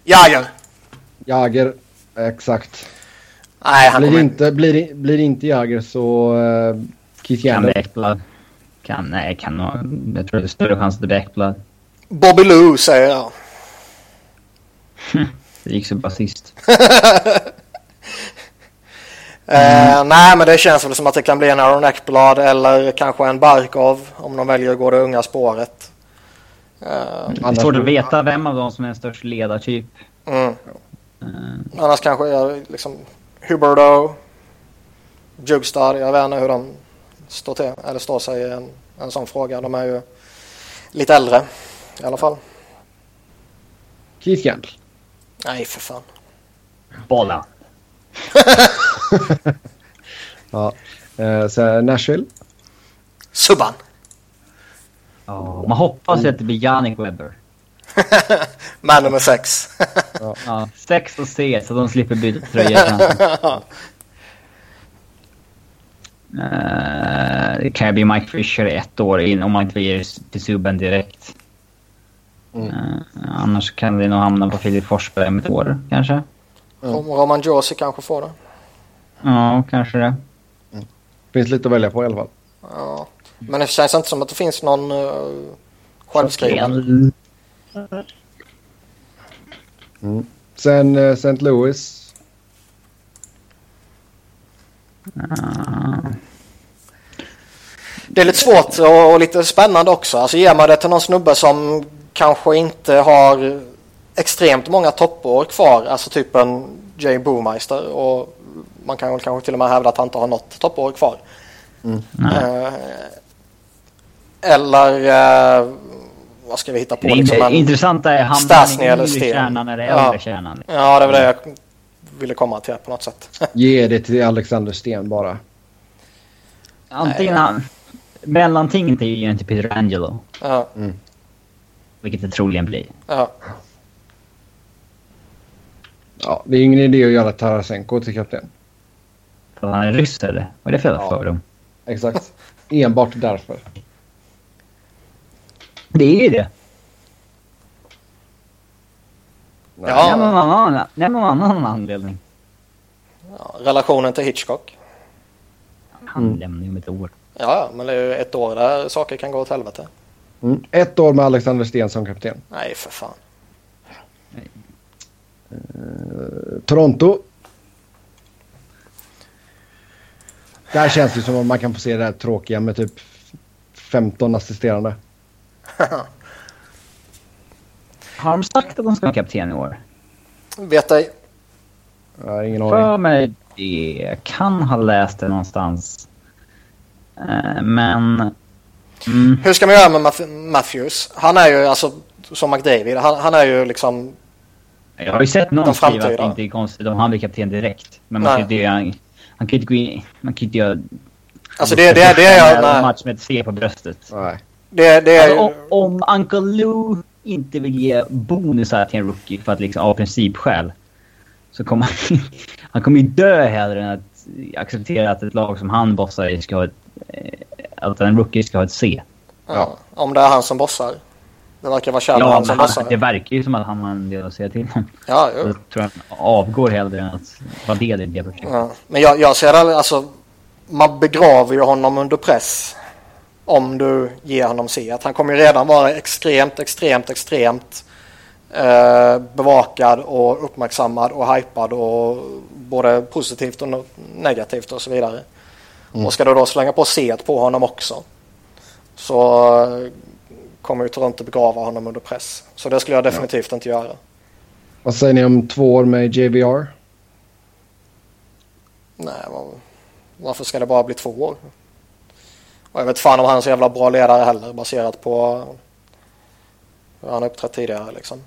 Jager! Jager, exakt. Nej, han Blir det kommer... inte, blir blir inte Jager så uh, Keith Kan Yandel. det Ekblad. Kan, nej, kan nog. Jag tror det är större chans att det blir Ekblad. Bobby Lou säger jag. Det gick så bra sist. Eh, nej, men det känns väl som att det kan bli en Aaron Ekblad eller kanske en Barkov om de väljer att gå det unga spåret. Eh, Det är svårt att veta vem av dem som är en störst ledartyp. mm. Eh, Annars kanske jag liksom Huberto, Jugstad, jag vet inte hur de står, till, eller står sig i en, en sån fråga. De är ju lite äldre i alla fall. Keith Yandel. Nej, för fan. Bolla. Ja. Uh, så Nashville. Subban. Ja, man hoppas att det blir Jannik Webber. Man nummer sex. Ja, sex och C så de slipper byta tröja. Eh, det kan ju bli Mike Fisher ett år in om man inte ger till Subban direkt. Mm. Eh, annars kan det nog hamna på Filip Forsberg om ett år kanske. Rom- Roman Josi kanske får det. Ja, kanske det. Finns lite att välja på i alla fall. Ja. Men det känns inte som att det finns någon uh, självskriven. Sen uh, St. Louis. Det är lite svårt och, och lite spännande också. Alltså ger man det till någon snubbe som kanske inte har extremt många toppår kvar. Alltså typ en Jay Boomeister och man kan väl kanske till och med hävda att han inte har något toppår kvar. Nej. Eh, eller eh, vad ska vi hitta på? Det Liksom en, intressanta är hamnar i eller yngre Sten. kärnan eller Ja. äldre kärnan. ja, det var det jag ville komma till på något sätt. Ge det till Alexander Sten bara. Antingen han... Mellantinget är ju egentligen Peter Angelo. ja, Vilket det troligen blir. ja. Ja, det är ingen idé att göra Tarasenko till kapten. För han är ryss eller? Vad är det för jävla Ja. fördom? Exakt. Enbart därför. Det är ju det. Ja. Nej, men någon annan, nej, men någon annan anledning. ja. Relationen till Hitchcock. Han Mm. lämnar ju om ett år. Ja, men det är ju ett år där saker kan gå åt helvete. Mm. Ett år med Alexander Sten som kapten. Nej, för fan. Toronto. Där känns det som att man kan få se det här tråkiga med typ 15 assisterande. Har de sagt att de ska vara kapten i år? Vet ej. Jag har ingen För aning. mig det. Kan ha läst det någonstans. Eh, men... Mm, Hur ska man göra med Matthews? Han är ju alltså som McDavid. Han, han är ju liksom... jag har ju sett någon skriva att det inte är konstigt om han blir kapten direkt. Men man Nej. kan inte göra... Han kan ju inte gå in... Man kan inte göra... Alltså det, det, det är en jag... Match med ett C på bröstet. Nej. Det, det är Alltså, om, om Uncle Lou inte vill ge bonusar till en rookie för att liksom av principskäl. Så kommer han, han kommer ju dö hellre än att acceptera att ett lag som han bossar i ska ha ett, eh, att en rookie ska ha ett C. Ja, om det är han som bossar. Det verkar vara Kjell Ja, han som bossar. det verkar ju som att han har en del att säga till om. Ja, Jag jo. tror han avgår hellre än att vara del i det projektet. Ja. Men jag, jag ser det, alltså... Man begraver ju honom under press. Om du ger honom C. Han kommer redan vara extremt, extremt, extremt eh, bevakad och uppmärksammad och hypad och både positivt och negativt och så vidare. Och ska du då slänga på C på honom också så eh, kommer ju Toronto begrava honom under press. Så det skulle jag definitivt inte göra. Vad säger ni om två år med JVR? Nej, var, varför ska det bara bli två år? Och jag vet fan om han är så jävla bra ledare heller baserat på hur han har uppträtt tidigare liksom.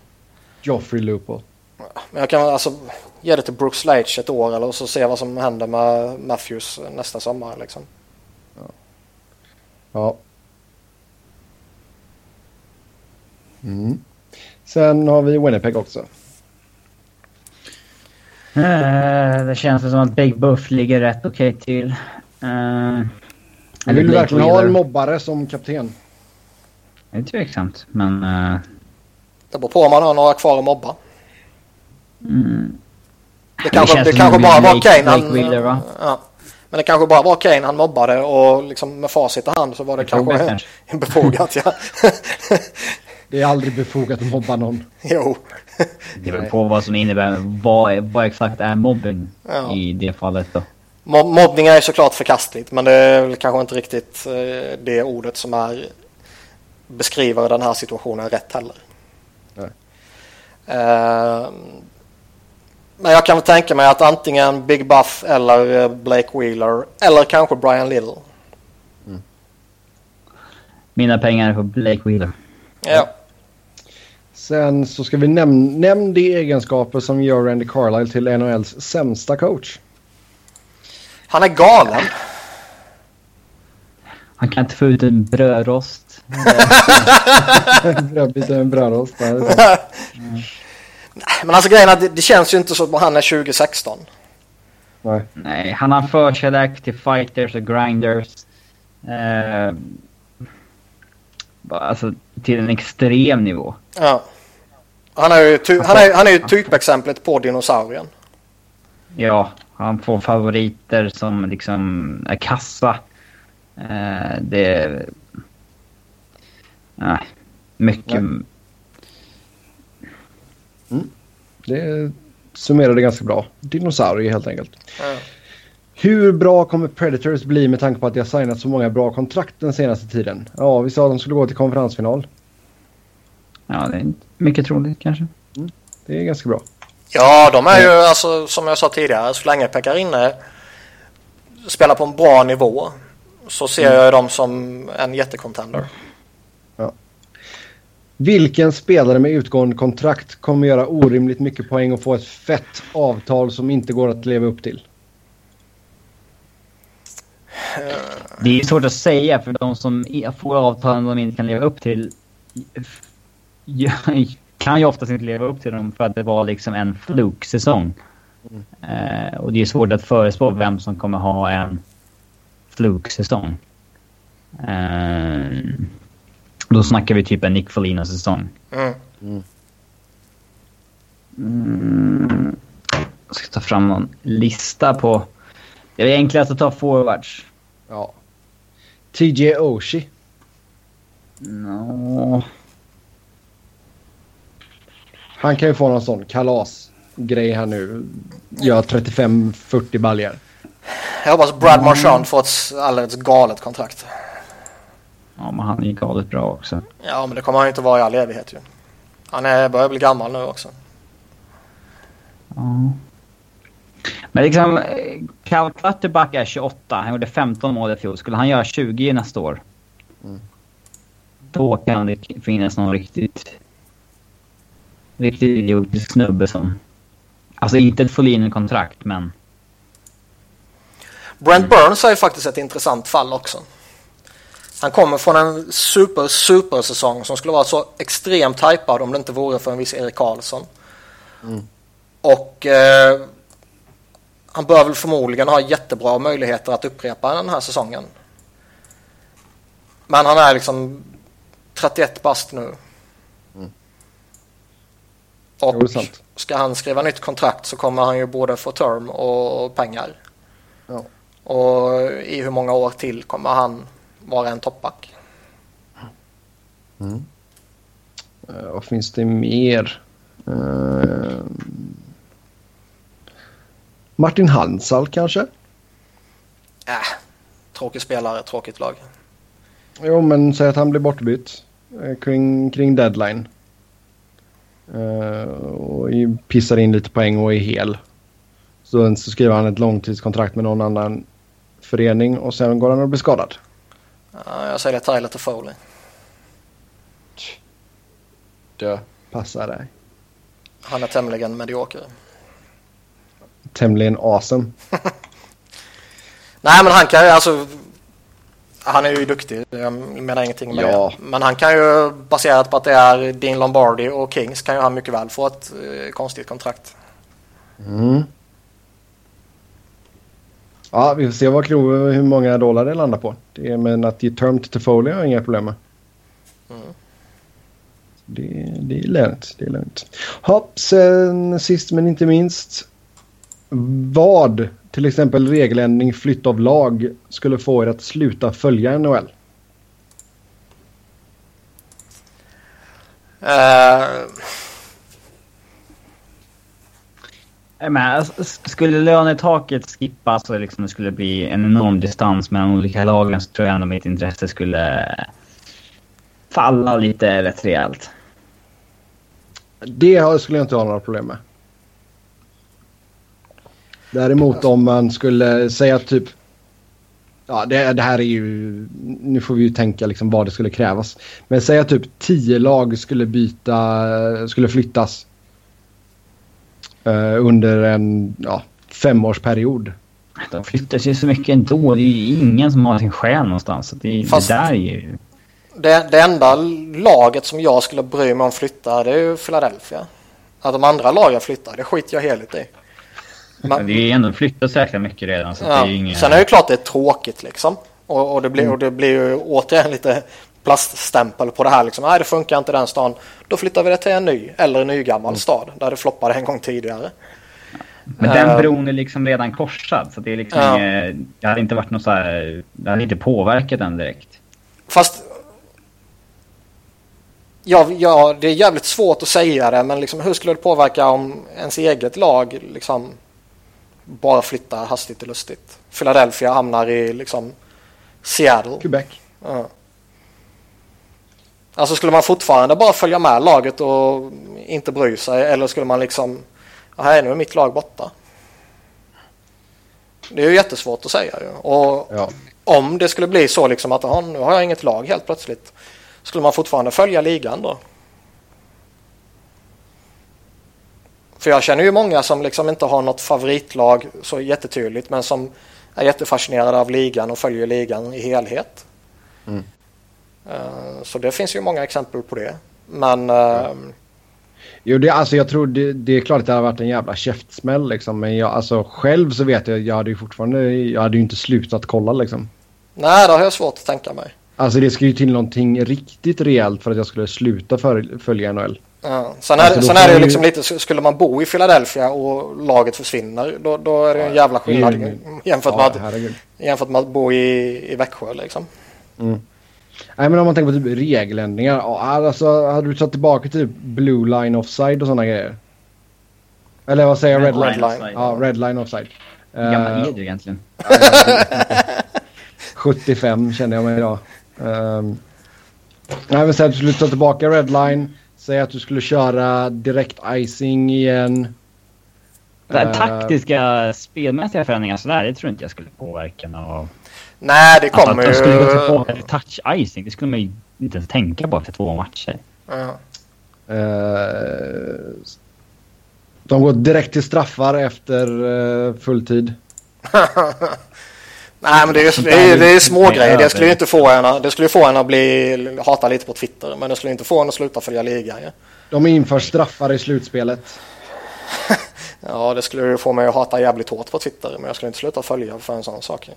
Joffrey Lupo. Men jag kan alltså ge det till Brooks Leitch ett år eller så se vad som händer med Matthews nästa sommar liksom. Ja. Mm. Sen har vi Winnipeg också. Eh, det känns som att Big Buff ligger rätt okej till. Vill du verkligen ha en mobbare som kapten? Det är tveksamt, men... Uh... Det beror på om man har några kvar att mobba. Mm. Det kanske, det, det kanske bara var Kane han... Wheeler, ja. Men det kanske bara var Kane han mobbade och liksom med facit i hand så var det kanske, kanske befogat. Ja. det är aldrig befogat att mobba någon. Jo. Det beror på vad som innebär, vad, vad exakt är mobbing ja. i det fallet då? Mobbning är såklart förkastligt men det är väl kanske inte riktigt eh, det ordet som är beskriver den här situationen rätt heller. Nej. Uh, men jag kan väl tänka mig att antingen Big Buff eller eh, Blake Wheeler eller kanske Brian Little. Mm. Mina pengar är på Blake Wheeler. Ja. Sen så ska vi näm nämna de egenskaper som gör Randy Carlisle till NHLs sämsta coach. Han är galen. Han kan inte få ut en brödrost. Brödbit en brödrost. Mm. Men alltså grejen är att det, det känns ju inte som att han är 2016. Nej. Nej, han har förkärlek till fighters och grinders. Eh, alltså till en extrem nivå. Ja. Han är ju, ty, han är, han är ju typexemplet på dinosaurien. Ja, han får favoriter som liksom är kassa. Eh, det... Nej, mycket... Mm. Det summerade ganska bra. Dinosaurie helt enkelt. Mm. Hur bra kommer Predators bli med tanke på att de har signat så många bra kontrakt den senaste tiden? Ja, vi sa att de skulle gå till konferensfinal. Ja, det är mycket troligt kanske. Mm. Det är ganska bra. Ja, de är ju alltså som jag sa tidigare, så länge Pekarinne spelar på en bra nivå så ser mm. jag dem som en jättekontender. Ja. Vilken spelare med utgående kontrakt kommer göra orimligt mycket poäng och få ett fett avtal som inte går att leva upp till? Det är svårt att säga för de som får avtal de inte kan leva upp till kan ju oftast inte leva upp till dem för att det var liksom en fluksäsong. Mm. Eh, och det är svårt att förespå vem som kommer ha en fluksäsong. Eh, då snackar vi typ en Nick Foligno-säsong. Mm. Mm. Mm. Jag ska ta fram någon lista på... Det är enklast att ta forwards. Ja. TJ Oshie. No. Han kan ju få någon sån kalasgrej här nu. Gör 35-40 baljor. Jag hoppas Brad Marchand får ett alldeles galet kontrakt. Ja, men han är ju galet bra också. Ja, men det kommer han ju inte vara i all evighet ju. Han är, börjar bli gammal nu också. Ja. Men liksom, Cal Clutterback är 28. Han gjorde 15 mål i fjol. Skulle han göra 20 nästa år? Mm. Då kan det finnas någon riktigt... Riktigt idiotisk snubbe som... Alltså inte ett Folin-kontrakt, men... Brent Burns är ju faktiskt ett intressant fall också. Han kommer från en super, super säsong som skulle vara så extremt hypad om det inte vore för en viss Erik Karlsson. Mm. Och eh, han bör väl förmodligen ha jättebra möjligheter att upprepa den här säsongen. Men han är liksom 31 bast nu. Och ska han skriva nytt kontrakt så kommer han ju både få term och pengar. Ja. Och i hur många år till kommer han vara en toppback? Mm. Uh, vad finns det mer? Uh, Martin Hansal kanske? Äh, tråkig spelare, tråkigt lag. Jo, men säg att han blir bortbytt uh, kring, kring deadline. Uh, och pissar in lite poäng och är hel. Så, så skriver han ett långtidskontrakt med någon annan förening och sen går han och blir skadad. Ja, jag säger det Tyler till Foley. Det passar dig. Han är tämligen medioker. Tämligen awesome. Nej men han kan ju alltså han är ju duktig, jag menar ingenting med ja. det. Men han kan ju, baserat på att det är Dean Lombardi och Kings, kan ju han mycket väl få ett eh, konstigt kontrakt. Mm. Ja, vi får se vad Kro, hur många dollar det landar på. Det men att ge term till Toffoli har jag inga problem med. Mm. Det, det är lugnt. Det är lugnt. Hopp, sen sist men inte minst. Vad, till exempel regeländring, flytt av lag, skulle få er att sluta följa NHL? Eh, Jag menar, alltså, skulle lönetaket skippas och liksom det skulle bli en enorm distans mellan olika lagen så tror jag ändå mitt intresse skulle falla lite rätt rejält. Det skulle jag inte ha några problem med. Däremot om man skulle säga typ... Ja, det, det här är ju... Nu får vi ju tänka liksom vad det skulle krävas. Men säga typ tio lag skulle byta... Skulle flyttas. eh, under en ja, femårsperiod. De flyttas ju så mycket ändå. Det är ju ingen som har sin själ någonstans. Så det, Fast- det där är ju... det, det enda laget som jag skulle bry mig om flytta det är ju Philadelphia. Att de andra lagen flyttar, det skiter jag helt i. Men- Det är ändå flyttat så jäkla mycket redan. Så Ja. det är inget... Sen är det klart det är tråkigt liksom. Och, och, det, blir, och det blir ju återigen lite plaststämpel på det här liksom. Nej det funkar inte i den stan. Då flyttar vi det till en ny eller en nygammal stad där det floppade en gång tidigare. Men den Eh, bron är liksom redan korsad. Så det är liksom Ja. Det hade inte varit något så här... Det hade inte påverkat den direkt. Fast Ja, ja, det är jävligt svårt att säga det, men liksom, hur skulle det påverka om ens eget lag liksom bara flyttar hastigt och lustigt? Philadelphia hamnar i liksom Seattle. Quebec. Ja. Alltså skulle man fortfarande bara följa med laget och inte bry sig eller skulle man liksom, ja, här nu är mitt lag borta. Det är ju jättesvårt att säga ju. Och Ja. om det skulle bli så liksom att "Jaha, nu har jag inget lag helt plötsligt. Skulle man fortfarande följa ligan då? För jag känner ju många som liksom inte har något favoritlag så jättetydligt men som är jättefascinerade av ligan och följer ligan i helhet. Mm. Eh, Så det finns ju många exempel på det. Men eh, Jo, det, alltså jag tror det, det är klart att det hade varit en jävla käftsmäll liksom. Men jag, alltså själv så vet jag, jag hade ju fortfarande, jag hade ju inte slutat kolla liksom. nej, det har jag svårt att tänka mig. Alltså det ska ju till någonting riktigt rejält för att jag skulle sluta för, följa NHL. Ja. Sen är, Alltså, sen är det ju liksom lite, skulle man bo i Philadelphia och laget försvinner då, då är det en jävla skillnad ju- jämfört, Ja, med att, jämfört med att bo i, i Växjö liksom. Nej men om man tänker på typ regeländringar. Alltså hade du tagit tillbaka typ blue line offside och sådana grejer? Eller vad säger jag? Red, Red line? line. Ja, red line offside. Hur gammal Eh, är du egentligen? 75 känner jag mig idag. Um, nej men säg att du ta tillbaka redline. Säg att du skulle köra direkt icing igen. Det här Eh, taktiska, spelmässiga förändringar sådär, det tror inte jag skulle påverka något. Nej, det Att, kommer att de skulle gå ju... tillbaka till touch icing, det skulle man ju inte ens tänka på efter två matcher. Ja. eh, de går direkt till straffar efter uh, fulltid. Nej, men det är, det är, det är små grejer. Det skulle ju inte få en, att- det skulle ju få en att bli, hata lite på Twitter. Men det skulle inte få en att sluta följa ligan. Ja, De inför straffar i slutspelet. ja det skulle ju få mig att hata jävligt hårt på Twitter. Men jag skulle inte sluta följa för en sån sak.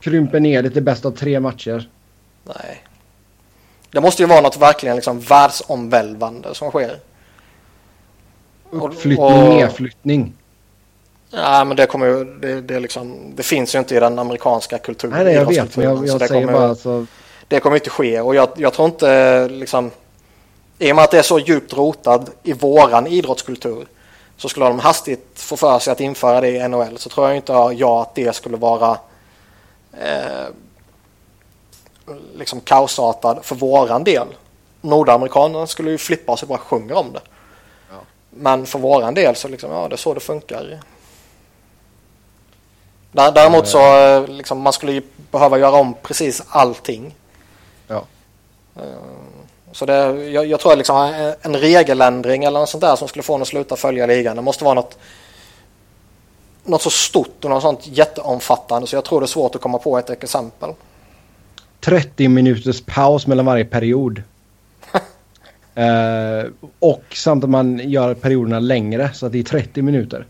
Krymper ner det till bäst av tre matcher. Nej. Det måste ju vara något verkligen liksom världsomvälvande som sker. Och- Uppflyttning, och- nedflyttning. Ja, men det kommer ju, det, det, liksom, det finns ju inte i den amerikanska kulturen. Nej, nej jag vet men jag, jag det säger kommer, bara alltså. Det kommer inte ske och jag, jag tror inte liksom i och med att det är så djupt rotad i våran idrottskultur så skulle de hastigt få för sig att införa det i NHL så tror jag inte jag att det skulle vara eh, liksom kaosartad för våran del. Nordamerikanerna skulle ju flippa och så bara sjunger om det. Men för våran del så liksom, ja det är så det funkar. Dä- Däremot så eh, liksom, man skulle ju behöva göra om precis allting. Ja. Så det, jag, jag tror liksom en, regeländring eller något sånt där som skulle få en att sluta följa ligan. Det måste vara något, något så stort och något sånt jätteomfattande så jag tror det är svårt att komma på ett exempel. 30 minuters paus mellan varje period. eh, och samt att man gör perioderna längre så att det är 30 minuter.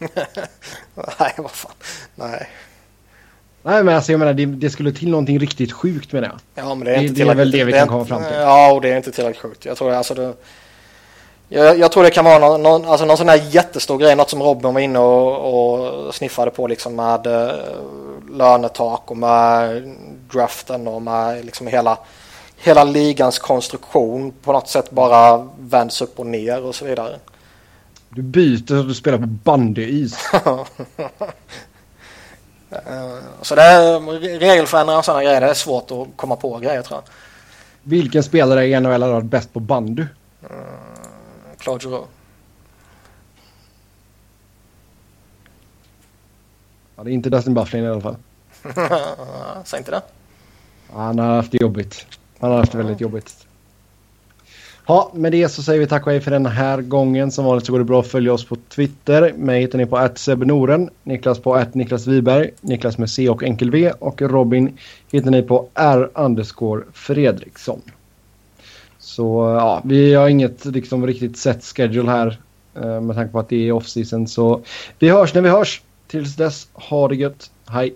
Nej, vad fan. Nej. Nej men alltså jag menar det, det skulle till någonting riktigt sjukt med det. Ja, men det är Det- inte det är väl det vi kan komma fram till. Ja, och det är inte tillräckligt sjukt. Jag tror, alltså det, jag, jag tror det kan vara någon, någon, alltså någon sån här jättestor grej, något som Robin var inne och, och sniffade på liksom med eh, lönetak och med draften och med liksom hela, hela ligans konstruktion på något sätt bara vänds upp och ner och så vidare. Du byter så att du spelar på bandyis. Eh, Så det är regelförändringar och sådana grejer, det är svårt att komma på grejer tror jag. Vilken spelare i NHL har varit bäst på bandy? Claude Giroux. Ja, det är inte Dustin Bufflin i alla fall. Säg inte det. Han har haft det jobbigt. Han har haft det väldigt jobbigt. Ja, med det så säger vi tack och hej för den här gången. Som vanligt så går det bra att följa oss på Twitter. Mig hittar ni på @sebnoren, Niklas på att Niklas Wiberg, Niklas med C och enkel V och Robin hittar ni på R underscore Fredriksson. Så ja, vi har inget liksom riktigt set schedule här eh, med tanke på att det är off-season. Så vi hörs när vi hörs. Tills dess, ha det gött. Hej!